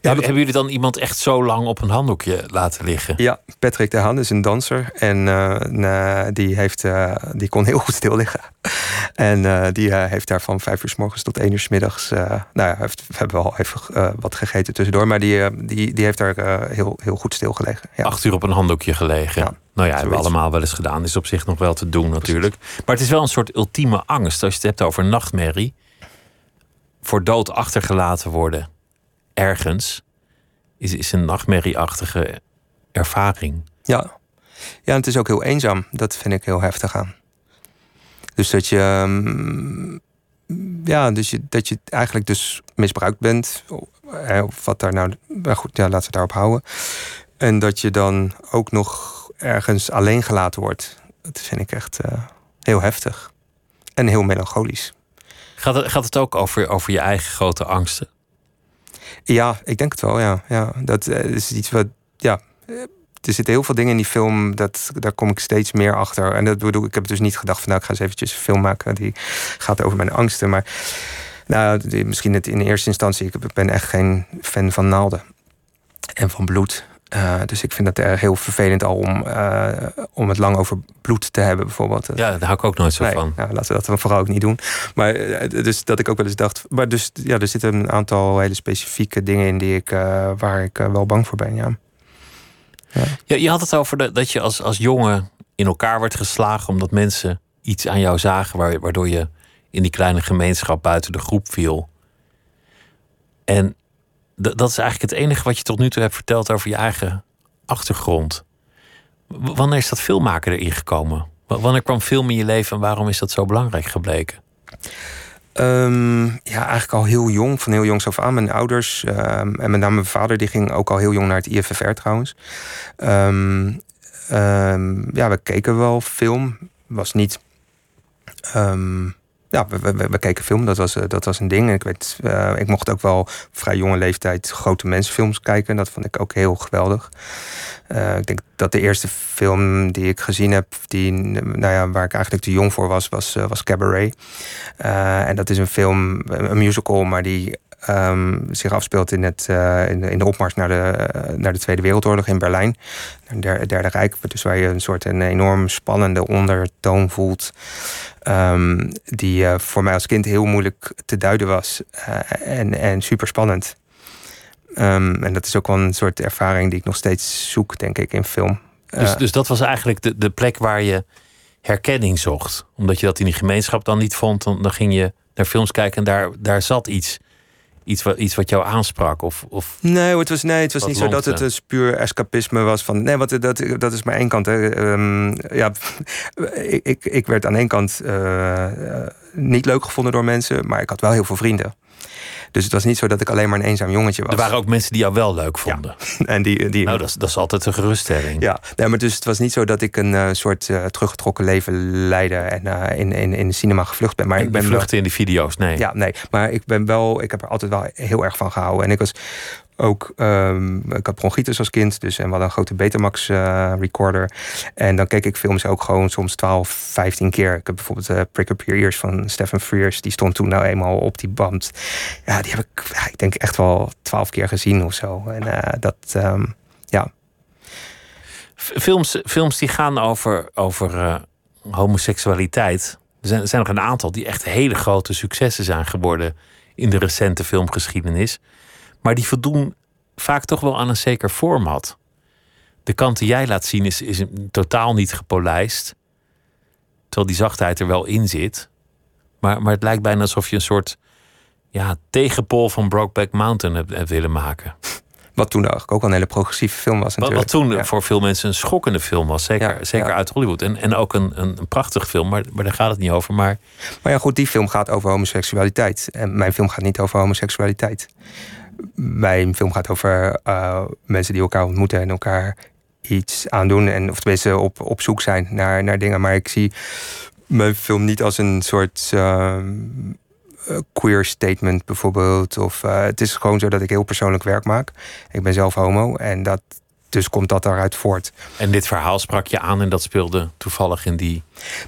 Ja, Hebben jullie dan iemand echt zo lang op een handdoekje laten liggen? Ja, Patrick de Haan is een danser. En uh, die, heeft, uh, die kon heel goed stil liggen. en uh, die heeft daar van vijf uur s morgens tot één uur s middags... nou ja, heeft, we hebben wel even wat gegeten tussendoor. Maar die, die, die heeft daar heel, heel goed stilgelegen. Ja. Acht uur op een handdoekje gelegen. Ja. Nou ja, hebben we allemaal wel eens gedaan. Is op zich nog wel te doen natuurlijk. Maar het is wel een soort ultieme angst. Als je het hebt over nachtmerrie. Voor dood achtergelaten worden ergens, is, is een nachtmerrieachtige ervaring. Ja. ja, en het is ook heel eenzaam. Dat vind ik heel heftig aan. Dus dat je, ehm, ja, dus je, dat je eigenlijk dus misbruikt bent. Of wat daar nou, maar goed, ja, laten we daarop houden. En dat je dan ook nog ergens alleen gelaten wordt. Dat vind ik echt uh, heel heftig. En heel melancholisch. Gaat het, gaat het ook over, over je eigen grote angsten? Ja, ik denk het wel, ja. ja dat uh, is iets wat, ja... Eh, er zitten heel veel dingen in die film, dat, daar kom ik steeds meer achter. En dat bedoel, ik heb dus niet gedacht van nou, ik ga eens eventjes een film maken die gaat over mijn angsten. Maar nou, misschien het in eerste instantie, ik ben echt geen fan van naalden en van bloed. Uh, dus ik vind het erg heel vervelend al om, uh, om het lang over bloed te hebben, bijvoorbeeld. Ja, daar hou ik ook nooit zo van. Nou, laten we dat vooral ook niet doen. Maar uh, dus dat ik ook wel eens dacht. Maar dus ja, er zitten een aantal hele specifieke dingen in die ik, waar ik wel bang voor ben. Ja. Ja. ja. je had het over de, dat je als, als jongen in elkaar werd geslagen omdat mensen iets aan jou zagen, waardoor je in die kleine gemeenschap buiten de groep viel. En dat is eigenlijk het enige wat je tot nu toe hebt verteld over je eigen achtergrond. wanneer is dat filmmaken erin gekomen? Wanneer kwam film in je leven en waarom is dat zo belangrijk gebleken? Um, ja, eigenlijk al heel jong, van heel jongs af aan. Mijn ouders um, en met name mijn vader, die ging ook al heel jong naar het IFFR trouwens. Um, ja, we keken wel film. Was niet ja, we, we, keken film, dat was, eh, dat was een ding. Ik, weet, uh, ik mocht ook wel vrij jonge leeftijd grote mensenfilms kijken. Dat vond ik ook heel geweldig. Uh, ik denk dat de eerste film die ik gezien heb, die, nou ja, waar ik eigenlijk te jong voor was, was, was Cabaret. en dat is een film, een musical, maar die um, zich afspeelt in, het, uh, in, in, de opmars naar de, naar de Tweede Wereldoorlog in Berlijn. Het derde, derde Rijk, dus waar je een soort een enorm spannende ondertoon voelt. Um, die uh, voor mij als kind heel moeilijk te duiden was. En, en super spannend. Um, en dat is ook wel een soort ervaring die ik nog steeds zoek, denk ik, in film. Dus, dus dat was eigenlijk de, de plek waar je herkenning zocht. Omdat je dat in die gemeenschap dan niet vond, dan, dan ging je naar films kijken en daar, daar zat iets iets wat, iets wat jou aansprak? Of, of nee, het was, nee, het was niet zo dat het een puur escapisme was van. Nee, want dat, dat is maar één kant. Hè. Um, ja, ik, ik, ik werd aan één kant uh, niet leuk gevonden door mensen, maar ik had wel heel veel vrienden. Dus het was niet zo dat ik alleen maar een eenzaam jongetje was. Er waren ook mensen die jou wel leuk vonden. Ja. En die, die... Nou, dat is, dat is altijd een geruststelling. Ja, nee, maar dus het was niet zo dat ik een uh, soort uh, teruggetrokken leven leidde en uh, in, in, in de cinema gevlucht ben. Maar en ik ben vluchten in de video's, nee. Ja, nee. Maar ik ben wel, ik heb er altijd wel heel erg van gehouden. En ik was ook, um, ik als kind, dus en we hadden een grote Betamax uh, recorder. En dan keek ik films ook gewoon soms 12, 15 keer. Ik heb bijvoorbeeld uh, Prick Up Your Ears van Stephen Frears, die stond toen nou eenmaal op die band. Ja, die heb ik, ik denk echt wel 12 keer gezien of zo. En uh, dat, um, ja. Films, films die gaan over, over homoseksualiteit. Er zijn, er zijn nog een aantal die echt hele grote successen zijn geworden in de recente filmgeschiedenis. Maar die voldoen vaak toch wel aan een zeker format. De kant die jij laat zien is, is totaal niet gepolijst. Terwijl die zachtheid er wel in zit. Maar, maar het lijkt bijna alsof je een soort ja, tegenpol van Brokeback Mountain hebt, hebt willen maken. Wat toen eigenlijk ook een hele progressieve film was. Wat, wat toen voor veel mensen een schokkende film was. Zeker, ja, zeker uit Hollywood. En, en ook een, een, een prachtig film, maar, maar daar gaat het niet over. Maar... maar ja, goed, die film gaat over homoseksualiteit. En mijn film gaat niet over homoseksualiteit mijn film gaat over uh, mensen die elkaar ontmoeten en elkaar iets aandoen. En, of tenminste op, op zoek zijn naar, naar dingen. Maar ik zie mijn film niet als een soort uh, queer statement bijvoorbeeld. Of uh, het is gewoon zo dat ik heel persoonlijk werk maak. Ik ben zelf homo en dat, dus komt dat daaruit voort. En dit verhaal sprak je aan en dat speelde toevallig in die.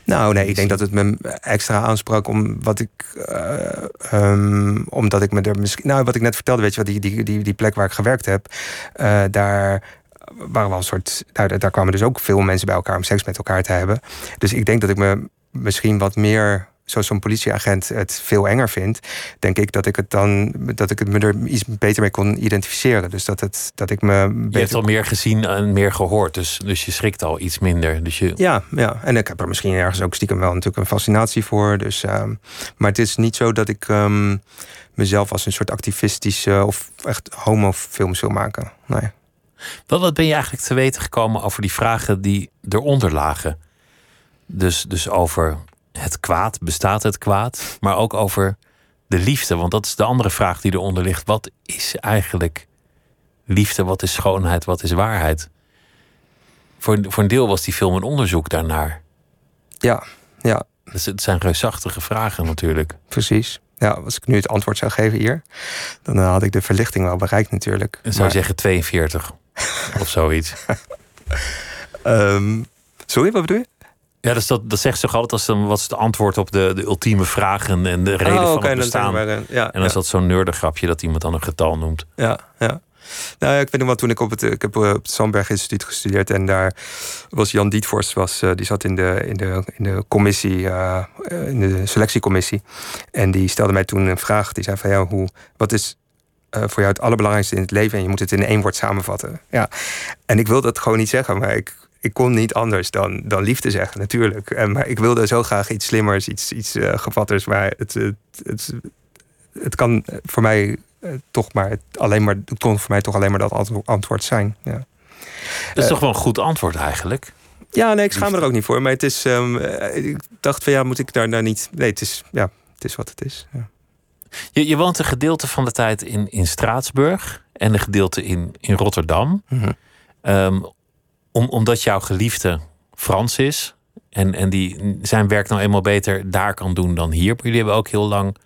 Nou, nee, ik denk dat het me extra aansprak om wat ik. Uh, um, omdat ik me er misschien. Nou, wat ik net vertelde, weet je, wat die, die, die, die plek waar ik gewerkt heb, uh, daar waren wel een soort. Daar, daar kwamen dus ook veel mensen bij elkaar om seks met elkaar te hebben. Dus ik denk dat ik me misschien wat meer zoals zo'n politieagent het veel enger vindt, denk ik dat ik het dan dat ik het me er iets beter mee kon identificeren. Dus dat, het, dat ik me. Beter... Je hebt al meer gezien en meer gehoord, dus, dus je schrikt al iets minder. Dus je... Ja, ja, en ik heb er misschien ergens ook stiekem wel natuurlijk een fascinatie voor. Dus, um, maar het is niet zo dat ik um, mezelf als een soort activistische of echt homofilms wil maken. Nee. Wat, wat ben je eigenlijk te weten gekomen over die vragen die eronder lagen? Dus, dus over het kwaad, bestaat het kwaad? Maar ook over de liefde, want dat is de andere vraag die eronder ligt. Wat is eigenlijk liefde? Wat is schoonheid? Wat is waarheid? Voor, voor een deel was die film een onderzoek daarnaar. Ja, ja. Dus het zijn reusachtige vragen natuurlijk. Precies. Ja, als ik nu het antwoord zou geven hier, dan had ik de verlichting wel bereikt natuurlijk. En zou je zeggen 42 of zoiets? um, sorry, wat bedoel je? Ja, dus dat, dat zegt ze altijd als dan wat is het antwoord op de, de ultieme vragen en de reden oh, van het bestaan. Maar, ja, en dan is dat zo'n grapje dat iemand dan een getal noemt. Ja, ja. Nou, ik weet nog wel, toen ik op het, ik heb op het Sandberg Instituut gestudeerd en daar was Jan Dietvorst, was, die zat in de, in de, in de commissie, uh, in de selectiecommissie. En die stelde mij toen een vraag. Die zei van ja, hoe, wat is uh, voor jou het allerbelangrijkste in het leven? En je moet het in één woord samenvatten. Ja. En ik wil dat gewoon niet zeggen, maar ik ik kon niet anders dan, dan liefde zeggen, natuurlijk. En, maar ik wilde zo graag iets slimmers, iets, iets uh, gevatters. Maar het, het, het, het, kan voor mij uh, toch maar, alleen maar... Het kon voor mij toch alleen maar dat antwoord zijn. Ja. Dat is uh, toch wel een goed antwoord eigenlijk? Ja, nee, ik schaam me er ook niet voor. Maar het is, um, ik dacht van ja, moet ik daar nou niet... Nee, het is, ja, het is wat het is. Ja. Je, je woont een gedeelte van de tijd in, in Straatsburg en een gedeelte in, in Rotterdam. Mm om, omdat jouw geliefde Frans is en, en die zijn werk nou eenmaal beter daar kan doen dan hier. Maar jullie hebben ook heel lang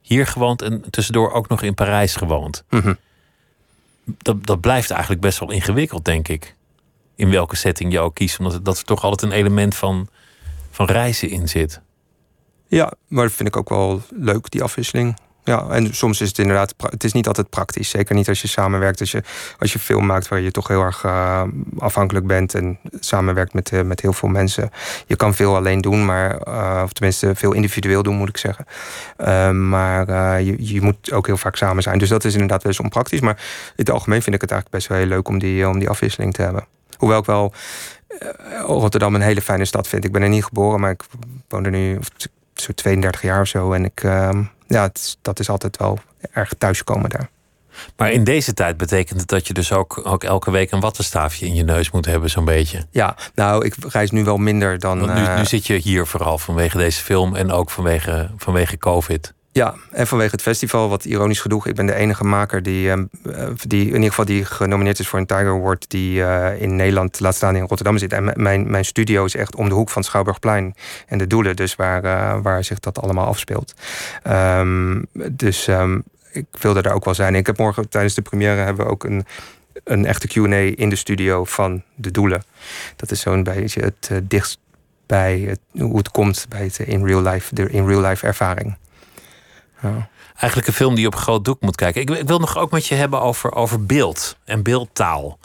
hier gewoond en tussendoor ook nog in Parijs gewoond. Mhm. Dat, dat blijft eigenlijk best wel ingewikkeld, denk ik. In welke setting je ook kiest. Omdat dat er toch altijd een element van, van reizen in zit. Ja, maar dat vind ik ook wel leuk, die afwisseling. Ja, en soms is het inderdaad, het is niet altijd praktisch. Zeker niet als je samenwerkt, als je, als je film maakt waar je toch heel erg uh, afhankelijk bent en samenwerkt met, uh, met heel veel mensen. Je kan veel alleen doen, maar, uh, of tenminste veel individueel doen, moet ik zeggen. maar je, je moet ook heel vaak samen zijn. Dus dat is inderdaad best onpraktisch. Maar in het algemeen vind ik het eigenlijk best wel heel leuk om die, om die afwisseling te hebben. Hoewel ik wel Rotterdam een hele fijne stad vind. Ik ben er niet geboren, maar ik woon er nu zo 32 jaar of zo. En ik ja, dat is altijd wel erg thuiskomen daar. Maar in deze tijd betekent het dat je dus ook, ook elke week een wattenstaafje in je neus moet hebben, zo'n beetje. Ja, nou, ik reis nu wel minder dan. Want nu, uh, nu zit je hier vooral vanwege deze film en ook vanwege, vanwege COVID. Ja, en vanwege het festival, wat ironisch genoeg, ik ben de enige maker die, uh, die in ieder geval die genomineerd is voor een Tiger Award, die uh, in Nederland, laat staan in Rotterdam zit. En mijn, mijn studio is echt om de hoek van Schouwburgplein en de Doelen, dus waar, uh, waar zich dat allemaal afspeelt. Um, dus um, ik wilde daar ook wel zijn. Ik heb morgen tijdens de première hebben we ook een, een echte QA in de studio van de Doelen. Dat is zo'n beetje het dichtst bij het, hoe het komt bij het in real life, de in real life ervaring. Eigenlijk een film die je op groot doek moet kijken. Ik, ik, wil nog ook met je hebben over, over beeld en beeldtaal.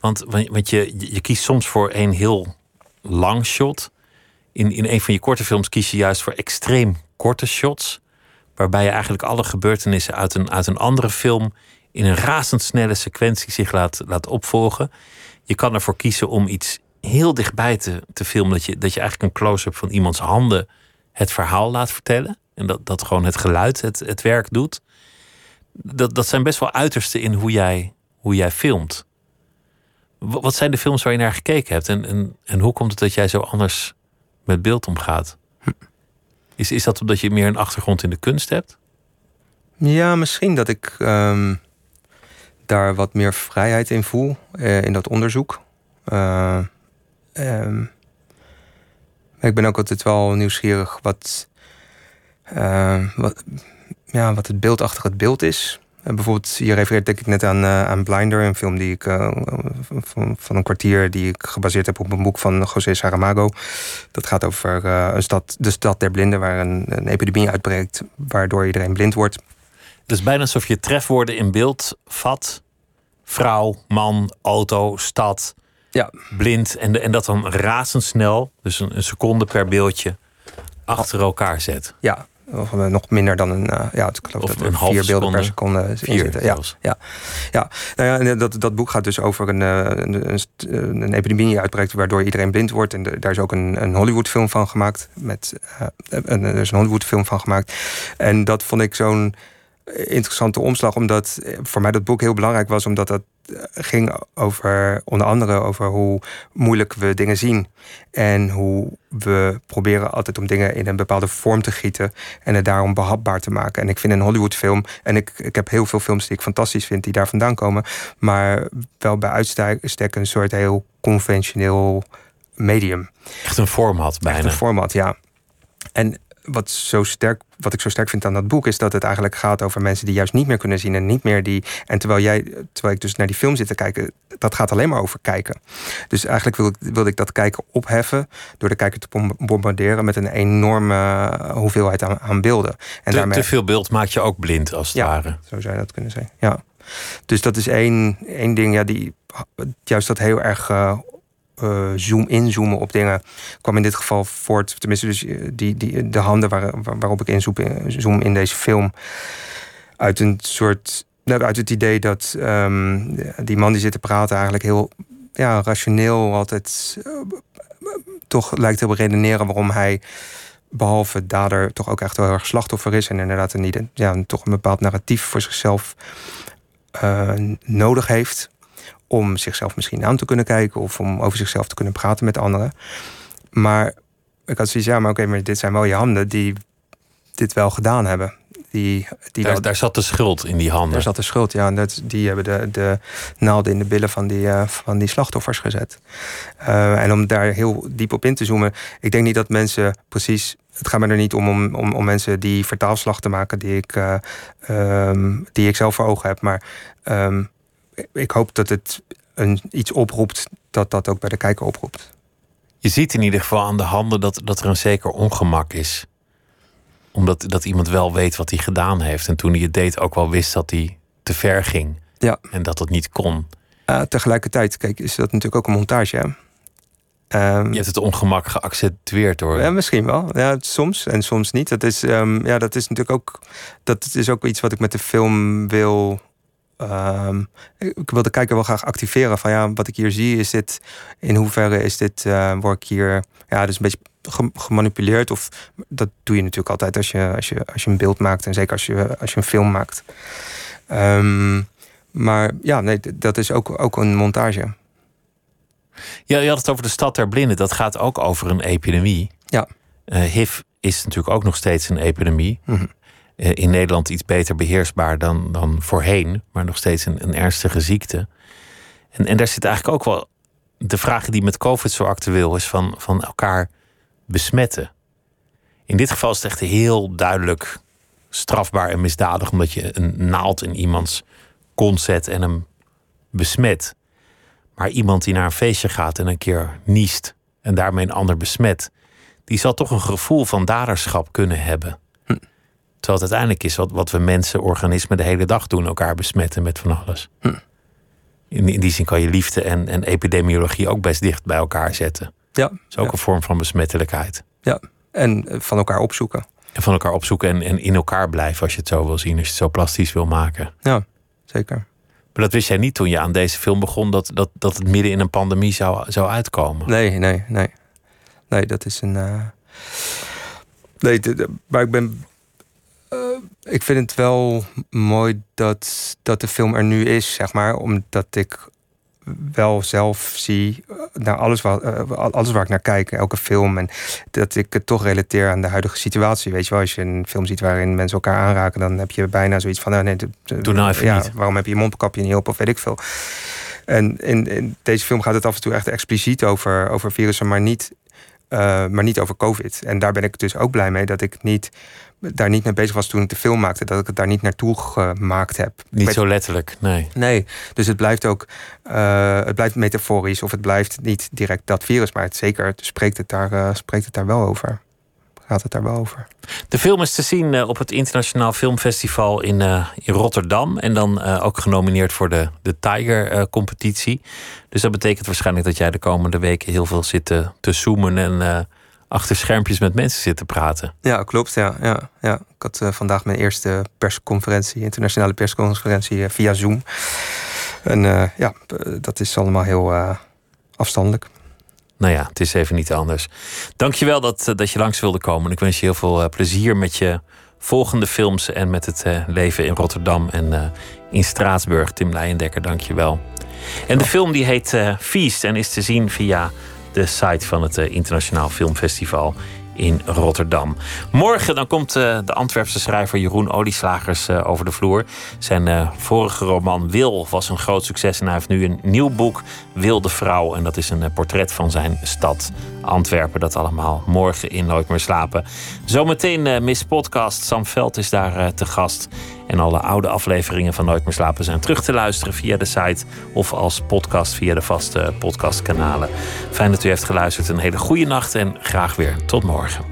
Want, want je, je kiest soms voor een heel lang shot. In, in een van je korte films kies je juist voor extreem korte shots. Waarbij je eigenlijk alle gebeurtenissen uit een, uit een andere film in een razendsnelle sequentie zich laat, laat opvolgen. Je kan ervoor kiezen om iets heel dichtbij te, te filmen. Dat je, dat je eigenlijk een close-up van iemands handen het verhaal laat vertellen. En dat, dat gewoon het geluid het, het werk doet. Dat, dat zijn best wel uitersten in hoe jij, hoe jij filmt. Wat zijn de films waar je naar gekeken hebt? En, en, en hoe komt het dat jij zo anders met beeld omgaat? Is, is dat omdat je meer een achtergrond in de kunst hebt? Ja, misschien dat ik um, daar wat meer vrijheid in voel uh, in dat onderzoek. Uh, um, ik ben ook altijd wel nieuwsgierig wat wat, ja, wat het beeld achter het beeld is. Uh, bijvoorbeeld, je refereert denk ik net aan, uh, aan Blinder, een film die ik van, van, een kwartier die ik gebaseerd heb op een boek van José Saramago. Dat gaat over een stad, de stad der blinden, waar een, een epidemie uitbreekt, waardoor iedereen blind wordt. Het is bijna alsof je trefwoorden in beeld vat. Vrouw, man, auto, stad, ja. blind. En, en dat dan razendsnel, dus een, een seconde per beeldje, achter elkaar zet. Ja, of nog minder dan een, uh, ja, ik geloof of dat er vier beelden per seconde vier, zitten. Ja, ja, ja. Nou ja, dat, dat boek gaat dus over een, een, een, een epidemie uitbreekt waardoor iedereen blind wordt. En de, daar is ook een, een Hollywood-film van gemaakt. Met, uh, een, er is een Hollywood-film van gemaakt. En dat vond ik zo'n interessante omslag, omdat voor mij dat boek heel belangrijk was, omdat dat ging over onder andere over hoe moeilijk we dingen zien. En hoe we proberen altijd om dingen in een bepaalde vorm te gieten en het daarom behapbaar te maken. En ik vind een Hollywoodfilm, en ik, ik heb heel veel films die ik fantastisch vind die daar vandaan komen, maar wel bij uitstek een soort heel conventioneel medium. Echt een format bijna. Echt een format, ja. En wat, zo sterk, wat ik zo sterk vind aan dat boek is dat het eigenlijk gaat over mensen die juist niet meer kunnen zien en niet meer die. En terwijl jij, terwijl ik dus naar die film zit te kijken, dat gaat alleen maar over kijken. Dus eigenlijk wilde ik, wilde ik dat kijken opheffen door de kijker te bombarderen met een enorme hoeveelheid aan, aan beelden. En te, daarmee... te veel beeld maakt je ook blind als het ja, ware. Zo zou je dat kunnen zeggen. Ja. Dus dat is één, één ding, ja, die juist dat heel erg uh, uh, zoom inzoomen op dingen kwam in dit geval voort. Tenminste, dus die, die, de handen waar, waar, waarop ik inzoom zoom in deze film. Uit een soort. Uit het idee dat um, die man die zit te praten eigenlijk heel ja, rationeel altijd toch lijkt te redeneren waarom hij behalve dader toch ook echt wel heel erg slachtoffer is en inderdaad een, ja, toch een bepaald narratief voor zichzelf nodig heeft om zichzelf misschien aan te kunnen kijken of om over zichzelf te kunnen praten met anderen. Maar ik had zoiets, ja, maar oké, maar dit zijn wel je handen die dit wel gedaan hebben. Die, die daar, daar zat de schuld in die handen. Daar zat de schuld, ja. Dat, die hebben de, de naalden in de billen van die, uh, van die slachtoffers gezet. Uh, en om daar heel diep op in te zoomen. Ik denk niet dat mensen precies. Het gaat me er niet om om, om, om mensen die vertaalslag te maken die ik, uh, um, die ik zelf voor ogen heb. Maar um, ik hoop dat het een, iets oproept dat dat ook bij de kijker oproept. Je ziet in ieder geval aan de handen dat, dat er een zeker ongemak is omdat dat iemand wel weet wat hij gedaan heeft. En toen hij het deed ook wel wist dat hij te ver ging. Ja. En dat het niet kon. Uh, tegelijkertijd, kijk, is dat natuurlijk ook een montage. Hè? Um, je hebt het ongemak geaccentueerd hoor. Ja, misschien wel. Ja, soms en soms niet. Dat is, um, ja, dat is natuurlijk ook. Dat is ook iets wat ik met de film wil. Um, ik wil de kijker wel graag activeren. Van ja, wat ik hier zie, is dit. In hoeverre is dit. Uh, word ik hier. Ja, dus een beetje gemanipuleerd. Of dat doe je natuurlijk altijd als je, als je, als je een beeld maakt. En zeker als je, als je een film maakt. Um, maar ja, nee, dat is ook, ook een montage. Ja, je had het over de stad der blinden. Dat gaat ook over een epidemie. Ja. Uh, HIV is natuurlijk ook nog steeds een epidemie. Mm -hmm. Uh, in Nederland iets beter beheersbaar dan, dan voorheen. Maar nog steeds een, een ernstige ziekte. En, en daar zit eigenlijk ook wel de vraag die met COVID zo actueel is: van, van elkaar besmetten. In dit geval is het echt heel duidelijk strafbaar en misdadig, omdat je een naald in iemands kont zet en hem besmet. Maar iemand die naar een feestje gaat en een keer niest en daarmee een ander besmet, die zal toch een gevoel van daderschap kunnen hebben. Terwijl het uiteindelijk is wat, wat we mensen, organismen de hele dag doen, elkaar besmetten met van alles. Hm. In, in, die zin kan je liefde en, en epidemiologie ook best dicht bij elkaar zetten. Ja. Dat is ook ja. een vorm van besmettelijkheid. Ja, en van elkaar opzoeken. En van elkaar opzoeken en, en in elkaar blijven als je het zo wil zien, als je het zo plastisch wil maken. Ja, zeker. Maar dat wist jij niet toen je aan deze film begon, dat, dat, dat het midden in een pandemie zou, zou uitkomen. Nee, nee, nee. Nee, dat is een. Uh... Nee, maar ik ben. Uh, ik vind het wel mooi dat, dat de film er nu is, zeg maar. Omdat ik wel zelf zie naar alles waar, uh, alles waar ik naar kijk, elke film. En dat ik het toch relateer aan de huidige situatie. Weet je wel, als je een film ziet waarin mensen elkaar aanraken, dan heb je bijna zoiets van: oh nee, doe nou even ja, niet. Waarom heb je je mondkapje niet op of weet ik veel. En in, in, deze film gaat het af en toe echt expliciet over, over virussen, maar niet, uh, maar niet over COVID. En daar ben ik dus ook blij mee dat ik niet daar niet mee bezig was toen ik de film maakte. Dat ik het daar niet naartoe gemaakt heb. Niet zo letterlijk, nee. Nee, dus het blijft ook uh, het blijft metaforisch. Of het blijft niet direct dat virus. Maar het, zeker spreekt, het daar, uh, spreekt het daar wel over. Gaat het daar wel over. De film is te zien uh, op het Internationaal Filmfestival in, in Rotterdam. En dan ook genomineerd voor de, de Tiger-competitie. dus dat betekent waarschijnlijk dat jij de komende weken heel veel zit te zoomen en achter schermpjes met mensen zitten praten. Ja, klopt. Ja, ja, ja. Ik had uh, vandaag mijn eerste persconferentie, internationale persconferentie uh, via Zoom. En uh, ja, dat is allemaal heel afstandelijk. Nou ja, het is even niet anders. Dankjewel dat, dat je langs wilde komen. Ik wens je heel veel plezier met je volgende films en met het leven in Rotterdam en in Straatsburg. Tim Leijendekker, dankjewel. En de film die heet Feast en is te zien via de site van het Internationaal Filmfestival in Rotterdam. Morgen dan komt uh, de Antwerpse schrijver Jeroen Olieslagers uh, over de vloer. Zijn vorige roman Wil was een groot succes en hij heeft nu een nieuw boek Wilde Vrouw. En dat is een portret van zijn stad Antwerpen. Dat allemaal morgen in Nooit meer slapen. Zometeen Miss Podcast. Sam Veld is daar te gast. En alle oude afleveringen van Nooit meer slapen zijn terug te luisteren via de site of als podcast via de vaste podcastkanalen. Fijn dat u heeft geluisterd. Een hele goede nacht en graag weer tot morgen.